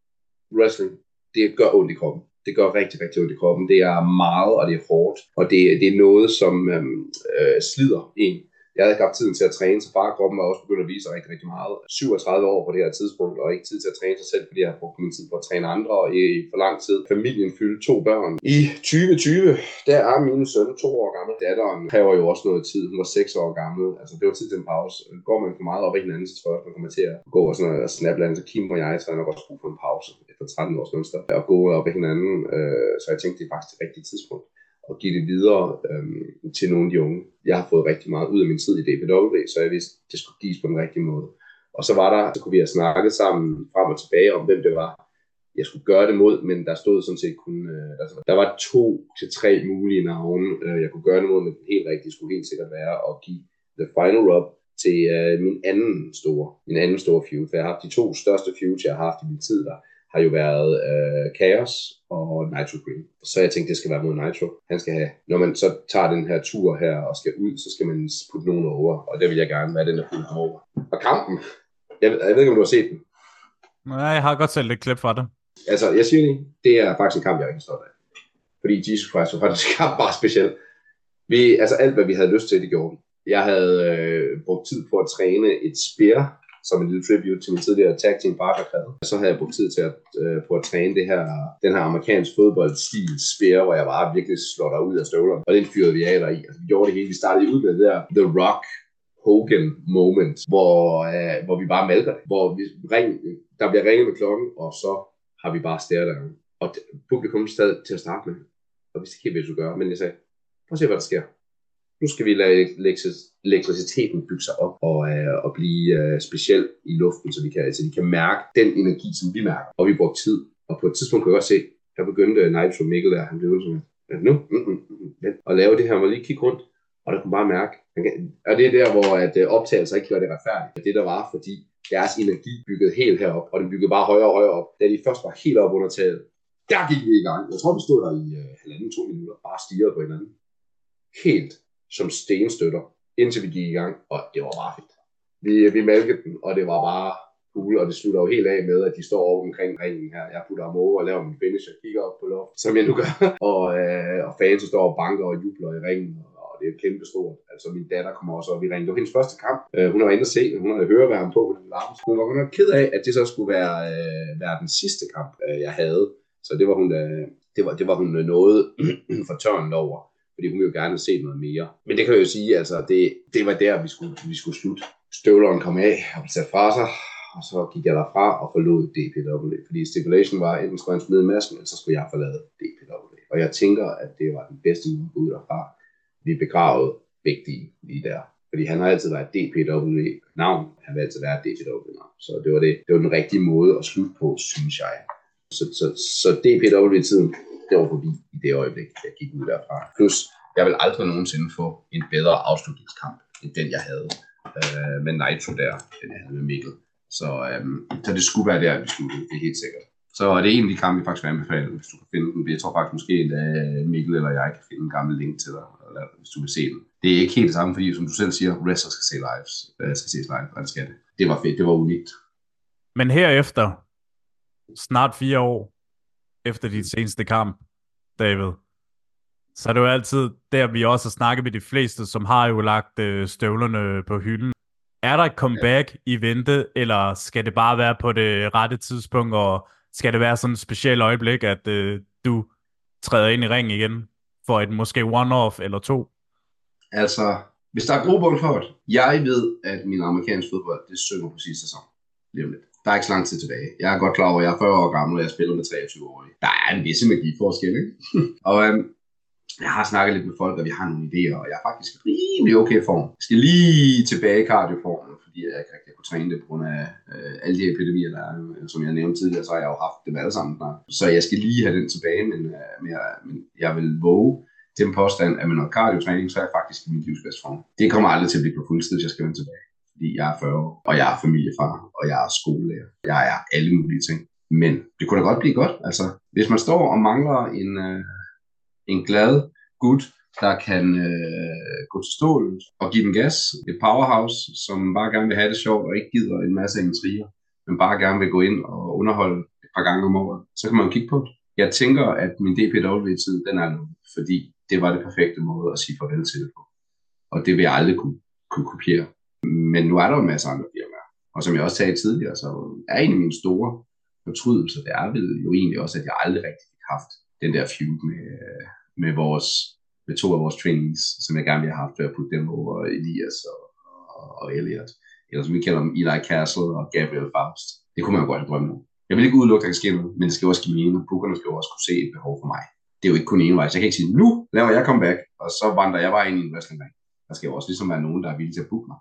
wrestling, det gør ondt i kroppen. Det gør rigtig, rigtig ondt i kroppen. Det er meget, og det er hårdt, og det, det er noget, som øhm, øh, slider en jeg havde ikke haft tiden til at træne, så farkroppen var også begyndt at vise sig rigtig, rigtig meget. 37 år på det her tidspunkt, og ikke tid til at træne sig selv, fordi jeg har brugt min tid på at træne andre og i for lang tid. Familien fyldte to børn. I 2020, der er min søn to år gammel. Datteren kræver jo også noget tid. Hun var seks år gammel. Altså, det var tid til en pause. Går man for meget op i hinanden, så tror jeg, at man kommer til at gå og sådan noget, snappe Så Kim og jeg træner også brug for en pause på 13 års mønster. Og gå op i hinanden. Øh, så jeg tænkte, det er faktisk det rigtige tidspunkt at give det videre øh, til nogle af de unge. Jeg har fået rigtig meget ud af min tid i DPW, så jeg vidste, det skulle gives på den rigtige måde. Og så var der, så kunne vi have snakket sammen frem og tilbage om, hvem det var, jeg skulle gøre det mod, men der stod sådan set kun, øh, altså, der var to til tre mulige navne, øh, jeg kunne gøre det mod, men den helt rigtige skulle helt sikkert være at give The Final Rub til øh, min anden store, min anden store feud. For jeg har haft de to største feuds, jeg har haft i min tid der, har jo været øh, Chaos og Nitro Green. Så jeg tænkte, det skal være mod Nitro. Han skal have, når man så tager den her tur her og skal ud, så skal man putte nogen over, og det vil jeg gerne være den, der putter over. Og kampen, jeg, ved, jeg ved ikke, om du har set den. Nej, jeg har godt selv lidt klip fra det. Altså, jeg siger det, det er faktisk en kamp, jeg er rigtig stolt af. Fordi Jesus Christ var faktisk kamp bare speciel. Vi, altså alt, hvad vi havde lyst til, det gjorde Jeg havde øh, brugt tid på at træne et spear som en lille tribute til min tidligere tag team partner krævede. Så havde jeg brugt tid til at, øh, på at træne det her, den her amerikansk fodboldstil spære, hvor jeg bare virkelig slår dig ud af støvlerne. Og den fyrede vi af der i. Altså, vi gjorde det hele. Vi startede ud med det der The Rock Hogan moment, hvor, øh, hvor vi bare malker det. Hvor vi ring, der bliver ringet med klokken, og så har vi bare stæret der. Og publikum stadig til at starte med. Og vi ikke helt, hvad du gør. Men jeg sagde, prøv at se, hvad der sker nu skal vi lade elektriciteten bygge sig op og, øh, og blive øh, speciel i luften, så vi, kan, så vi kan mærke den energi, som vi mærker. Og vi brugte tid. Og på et tidspunkt kunne jeg godt se, der begyndte Nigel Mikkel der, han blev sådan, nu, mm, mm, mm, mm og lave det her, og lige kigge rundt, og der kunne bare mærke, og det er der, hvor at øh, optagelser ikke gør det retfærdigt. Det der var, fordi deres energi byggede helt herop, og den byggede bare højere og højere op. Da de først var helt op under taget, der gik vi i gang. Jeg tror, vi stod der i uh, halvanden, to minutter, bare stirrede på hinanden. Helt som stenstøtter, indtil vi gik i gang, og det var bare fedt. Vi, vi malkede den, og det var bare cool, og det slutter jo helt af med, at de står over omkring ringen her. Jeg putter ham over og laver min finish og kigger op på loft, som jeg nu gør. og, øh, og fans står og banker og jubler i ringen, og det er kæmpe stort. Altså min datter kommer også, og vi ringede. Det var hendes første kamp. Øh, hun var inde og se, hun havde høreværm på på den larm. Hun var nok ked af, at det så skulle være, øh, være den sidste kamp, øh, jeg havde. Så det var hun, øh, det var, det var hun noget for tørnen over fordi hun ville jo gerne se noget mere. Men det kan jeg jo sige, altså, det, det var der, vi skulle, vi skulle slutte. Støvleren kom af og blev sat fra sig, og så gik jeg derfra og forlod DPW, fordi stipulation var, enten skulle han smide masken, eller så skulle jeg forlade DPW. Og jeg tænker, at det var den bedste måde ud derfra. Vi begravede begge de lige der. Fordi han har altid været DPW-navn, han vil altid være DPW-navn. Så det var, det, det var den rigtige måde at slutte på, synes jeg. Så, så, så DPW-tiden, det var forbi i det øjeblik, jeg gik ud derfra. Plus, jeg vil aldrig nogensinde få en bedre afslutningskamp, end den jeg havde øh, med Nitro der, den jeg havde med Mikkel. Så, øh, så det skulle være der, vi sluttede, det er helt sikkert. Så det er en af de kampe, vi faktisk vil anbefale, hvis du kan finde den. Jeg tror faktisk måske, at øh, Mikkel eller jeg kan finde en gammel link til dig, eller, hvis du vil se den. Det er ikke helt det samme, fordi som du selv siger, wrestlers skal se lives, øh, skal ses live, og det skal det. Det var fedt, det var unikt. Men herefter, snart fire år, efter dit seneste kamp, David, så er det jo altid der, vi også har snakket med de fleste, som har jo lagt øh, støvlerne på hylden. Er der et comeback i vente, eller skal det bare være på det rette tidspunkt, og skal det være sådan et specielt øjeblik, at øh, du træder ind i ringen igen for et måske one-off eller to? Altså, hvis der er grobund for det. Jeg ved, at min amerikanske fodbold, det synger på sidste sæson. Lige om lidt. Der er ikke så lang tid tilbage. Jeg er godt klar over, at jeg er 40 år gammel, og jeg spiller med 23 år. Der er en vis magiforskel, ikke? og øhm, jeg har snakket lidt med folk, og vi har nogle idéer, og jeg er faktisk rimelig okay form. Jeg skal lige tilbage i cardioformen, fordi jeg ikke rigtig kunne træne det på grund af øh, alle de epidemier, der er. Øh, som jeg nævnte tidligere, så har jeg jo haft dem alle sammen Der. Så jeg skal lige have den tilbage, men, øh, men, jeg, men jeg vil våge den påstand, at med noget kardiotræning, så er jeg faktisk i min livsbedste form. Det kommer aldrig til at blive på fuldstid, hvis jeg skal vende tilbage. Fordi jeg er 40 år, og jeg er familiefar, og jeg er skolelærer. Jeg er alle mulige ting. Men det kunne da godt blive godt. Altså, hvis man står og mangler en, øh, en glad gut, der kan øh, gå til stålet og give den gas. Et powerhouse, som bare gerne vil have det sjovt og ikke gider en masse intriger, men bare gerne vil gå ind og underholde et par gange om året. Så kan man jo kigge på det. Jeg tænker, at min DPW-tid, den er nu, fordi det var det perfekte måde at sige farvel til det på. Og det vil jeg aldrig kunne, kunne kopiere. Men nu er der jo masser masse andre firmaer. Og som jeg også sagde tidligere, så er en af mine store fortrydelser, det er vel jo egentlig også, at jeg aldrig rigtig fik haft den der feud med, med, vores, med to af vores trainees, som jeg gerne ville have haft, ved at putte dem over Elias og, og, og Elliot. Eller som vi kalder dem, Eli Castle og Gabriel Faust. Det kunne man jo godt have drømt om. Jeg vil ikke udelukke, at der kan ske noget, men det skal også give mening. Bookerne skal jo også kunne se et behov for mig. Det er jo ikke kun en vej, så jeg kan ikke sige, nu laver jeg comeback, og så vandrer jeg bare ind i en wrestling. Der skal jo også ligesom være nogen, der er villige til at booke mig.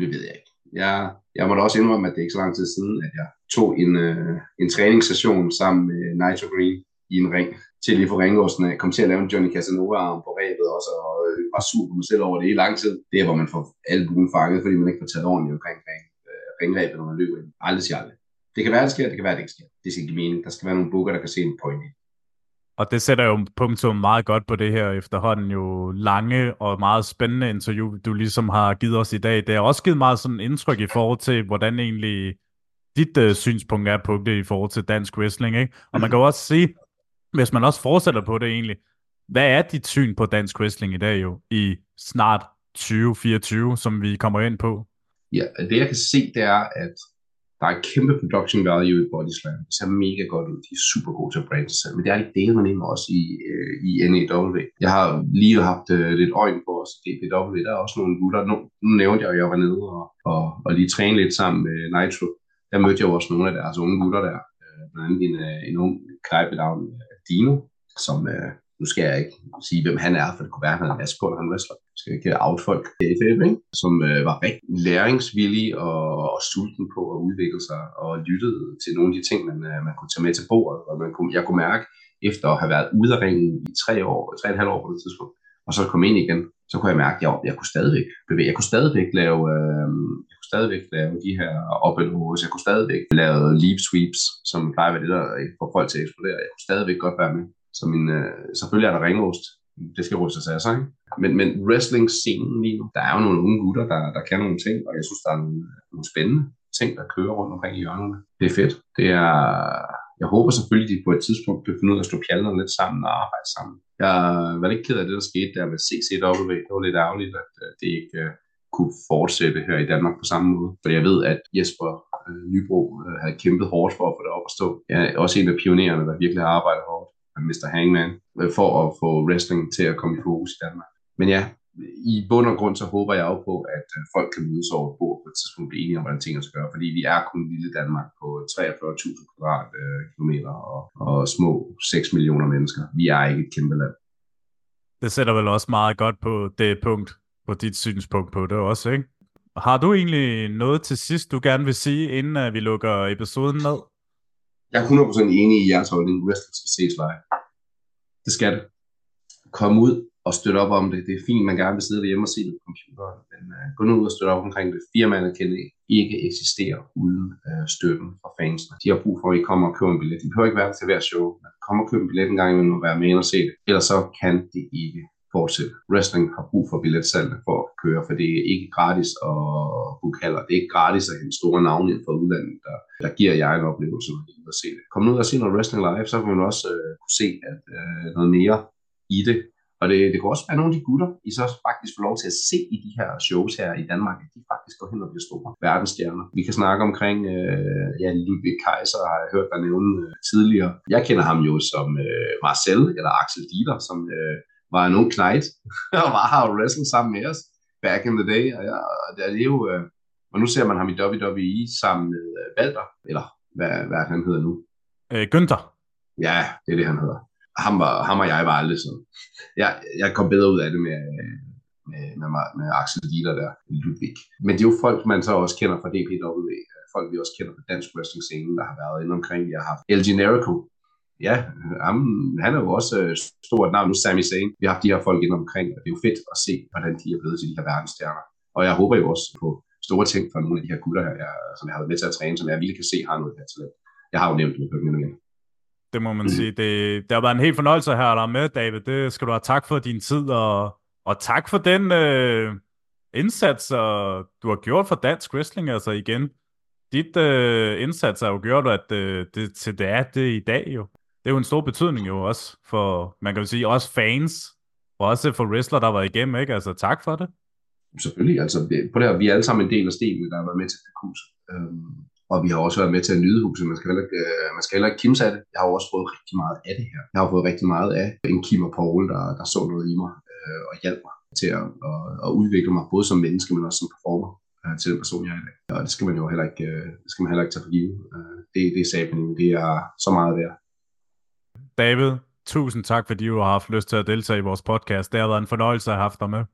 Det ved jeg ikke. Jeg, jeg må da også indrømme, at det er ikke så lang tid siden, at jeg tog en, øh, en træningssession sammen med Nitro Green i en ring til lige for ringosten af. Kom til at lave en Johnny Casanova-arm på rebet også, og øh, var sur på mig selv over det i lang tid. Det er, hvor man får albuen fanget, fordi man ikke får taget ordentligt omkring ring, øh, ringrebet, når man løber ind. Aldrig siger aldrig. Det kan være, det sker, det kan være, det ikke sker. Det skal give mening. Der skal være nogle booker, der kan se en point i. Og det sætter jo punktum meget godt på det her efterhånden jo lange og meget spændende interview, du ligesom har givet os i dag. Det har også givet meget sådan indtryk i forhold til, hvordan egentlig dit øh, synspunkt er på det i forhold til dansk wrestling. Ikke? Og man kan jo også sige, hvis man også fortsætter på det egentlig, hvad er dit syn på dansk wrestling i dag jo, i snart 2024, som vi kommer ind på? Ja, det jeg kan se, det er, at der er kæmpe production value i Bodyslam. Det ser mega godt ud. De er super gode til at brande sig selv. Men det er de dele med ind også i, øh, i NAW. Jeg har lige haft øh, lidt øjen på os i DPW. Der er også nogle gutter. Nu, nu nævnte jeg, at jeg var nede og, og, og lige træne lidt sammen med Nitro. Der mødte jeg også nogle af deres unge gutter der. Øh, blandt andet en, øh, en ung knejpedown, øh, Dino, som øh, nu skal jeg ikke sige, hvem han er, for det kunne være, at han er en han wrestler. Jeg skal ikke øh, out folk. AFF, ikke? Som øh, var rigtig læringsvillig og, og sulten på at udvikle sig, og lyttede til nogle af de ting, man, øh, man kunne tage med til bordet. Og man kunne, jeg kunne mærke, efter at have været ude af ringen i tre år, tre og et halvt år på det tidspunkt, og så kom ind igen, så kunne jeg mærke, at jeg, jeg kunne stadigvæk bevæge. Jeg kunne stadigvæk lave, øh, jeg kunne stadigvæk lave de her up and overs. Jeg kunne stadigvæk lave leap sweeps, som plejer at være det, der øh, får folk til at eksplodere. Jeg kunne stadigvæk godt være med. Så min, øh, selvfølgelig er der ringost. Det skal rustes af sig, ikke? Men, men wrestling-scenen lige nu, der er jo nogle unge gutter, der, der kan nogle ting, og jeg synes, der er nogle, nogle spændende ting, der kører rundt omkring i hjørnerne. Det er fedt. Det er, jeg håber selvfølgelig, at de på et tidspunkt kan finde ud af at stå pjallerne lidt sammen og arbejde sammen. Jeg var lidt ked af det, der skete der med CCW. Det var lidt ærgerligt, at øh, det ikke uh, kunne fortsætte her i Danmark på samme måde. For jeg ved, at Jesper uh, Nybro uh, havde kæmpet hårdt for at få det op at stå. Jeg er også en af pionererne, der virkelig har arbejdet hårdt. Mr. Hangman, øh, for at få wrestling til at komme i fokus i Danmark. Men ja, i bund og grund så håber jeg jo på, at øh, folk kan mødes over et bord på et tidspunkt blive enige om, hvordan tingene skal gøre, fordi vi er kun lille Danmark på 43.000 kvadratkilometer øh, og, og små 6 millioner mennesker. Vi er ikke et kæmpe land. Det sætter vel også meget godt på det punkt, på dit synspunkt på det også, ikke? Har du egentlig noget til sidst, du gerne vil sige, inden vi lukker episoden ned? Jeg er 100% enig i jeres holdning. Wrestling skal ses live. Det skal det. Kom ud og støtte op om det. Det er fint, man gerne vil sidde derhjemme og se det på computeren, men uh, gå nu ud og støtte op omkring det. Firmaerne kan ikke eksistere uden uh, støtten fra fansene. De har brug for, at I kommer og køber en billet. De behøver ikke være til hver show. Kom og køb en billet en gang, men være med og se det. Ellers så kan det ikke fortsætte. Wrestling har brug for billetsalgene for at køre, for det er ikke gratis at booke haller. Det er ikke gratis at hente store navne ind fra udlandet, der, der giver jer en oplevelse, når I at se det. Kom nu ud og se noget wrestling live, så kan man også øh, kunne se at, øh, noget mere i det. Og det, det kan også være nogle af de gutter, I så faktisk får lov til at se i de her shows her i Danmark, at de faktisk går hen og bliver store verdensstjerner. Vi kan snakke omkring, øh, ja, Ludwig Kaiser har jeg hørt dig nævne øh, tidligere. Jeg kender ham jo som øh, Marcel, eller Axel Dieter, som øh, var en ung knægt, og var her og wrestle sammen med os back in the day. Og, ja, og det er jo, øh, og nu ser man ham i WWE sammen med øh, Walter, eller hvad, hvad han hedder nu? Øh, Günther. Ja, det er det, han hedder. ham, var, ham og jeg var aldrig sådan. Jeg, jeg kom bedre ud af det med, med, med, med Axel Dieter der, Ludvig. Men det er jo folk, man så også kender fra DPW, folk vi også kender fra dansk wrestling scene, der har været inde omkring. Vi har haft El Generico, ja, ham, han er jo også øh, stort navn nu, Sami Zayn. Vi har haft de her folk ind omkring, og det er jo fedt at se, hvordan de er blevet til de her verdensstjerner. Og jeg håber jo også på store ting fra nogle af de her gutter her, jeg, som jeg har været med til at træne, som jeg virkelig kan se har noget her talent. Jeg har jo nævnt det med igen. Det må man mm. sige. Det, det har været en helt fornøjelse at have dig med, David. Det skal du have tak for din tid, og, og tak for den øh, indsats, og du har gjort for dansk wrestling. Altså igen, dit øh, indsats har jo gjort, at øh, det, til det er det i dag jo. Det er jo en stor betydning jo også for, man kan jo sige, også fans, og også for wrestler, der var igennem, ikke? Altså tak for det. Selvfølgelig, altså på det her, vi er alle sammen en del af stenen, der har været med til at huset. Øhm, og vi har også været med til at nyde huset. Man skal heller ikke, øh, man skal heller ikke kimse af det. Jeg har også fået rigtig meget af det her. Jeg har fået rigtig meget af en Kim og Paul, der, der så noget i mig øh, og hjalp mig til at, at, at, udvikle mig, både som menneske, men også som performer øh, til den person, jeg er i dag. Og det skal man jo heller ikke, øh, det skal man heller ikke tage for givet. Øh, det, det er sablen, det er så meget værd. David, tusind tak, fordi du har haft lyst til at deltage i vores podcast. Det har været en fornøjelse at have haft dig med.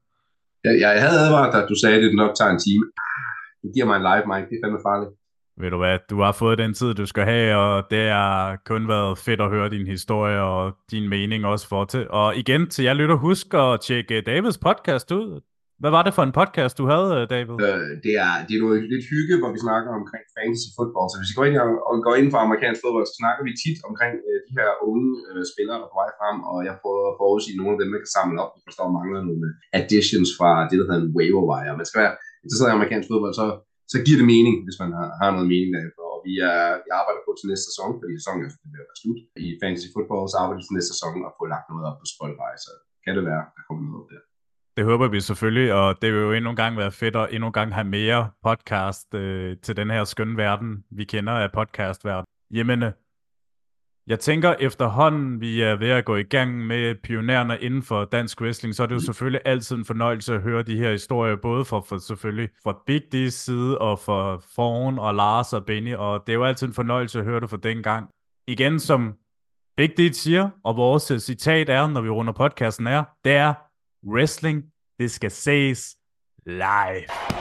Jeg, jeg havde advaret dig, at du sagde, at det nok tager en time. Det giver mig en live mic, det er fandme farligt ved du hvad, du har fået den tid, du skal have, og det har kun været fedt at høre din historie og din mening også for til. Og igen, til jer lytter, husk at tjekke Davids podcast ud. Hvad var det for en podcast, du havde, øh, David? Øh, det, er, det er noget lidt hygge, hvor vi snakker omkring fantasy football. Så hvis I går ind og, og går ind for amerikansk fodbold, så snakker vi tit omkring øh, de her unge øh, spillere, der er på vej frem, og jeg prøver at forudsige nogle af dem, man kan samle op. Jeg forstår mangler nogle øh, additions fra det, der hedder en waiver wire. Man skal være interesseret i amerikansk fodbold, så så giver det mening, hvis man har, har noget mening derefter. Og vi, er, vi arbejder på til næste sæson, fordi sæsonen er ved at være slut. I Fantasy Football, så arbejder vi til næste sæson og få lagt noget op på Spotify, så kan det være, der kommer noget op der. Det håber vi selvfølgelig, og det vil jo endnu en gang være fedt at endnu en gang have mere podcast øh, til den her skønne verden, vi kender af podcastverden. Jamen, øh, jeg tænker efterhånden, vi er ved at gå i gang med pionerne inden for dansk wrestling, så er det jo selvfølgelig altid en fornøjelse at høre de her historier, både for, for selvfølgelig fra Big D's side, og for Forn og Lars og Benny, og det er jo altid en fornøjelse at høre det fra dengang. Igen, som Big D siger, og vores citat er, når vi runder podcasten er, det er, wrestling, det skal live.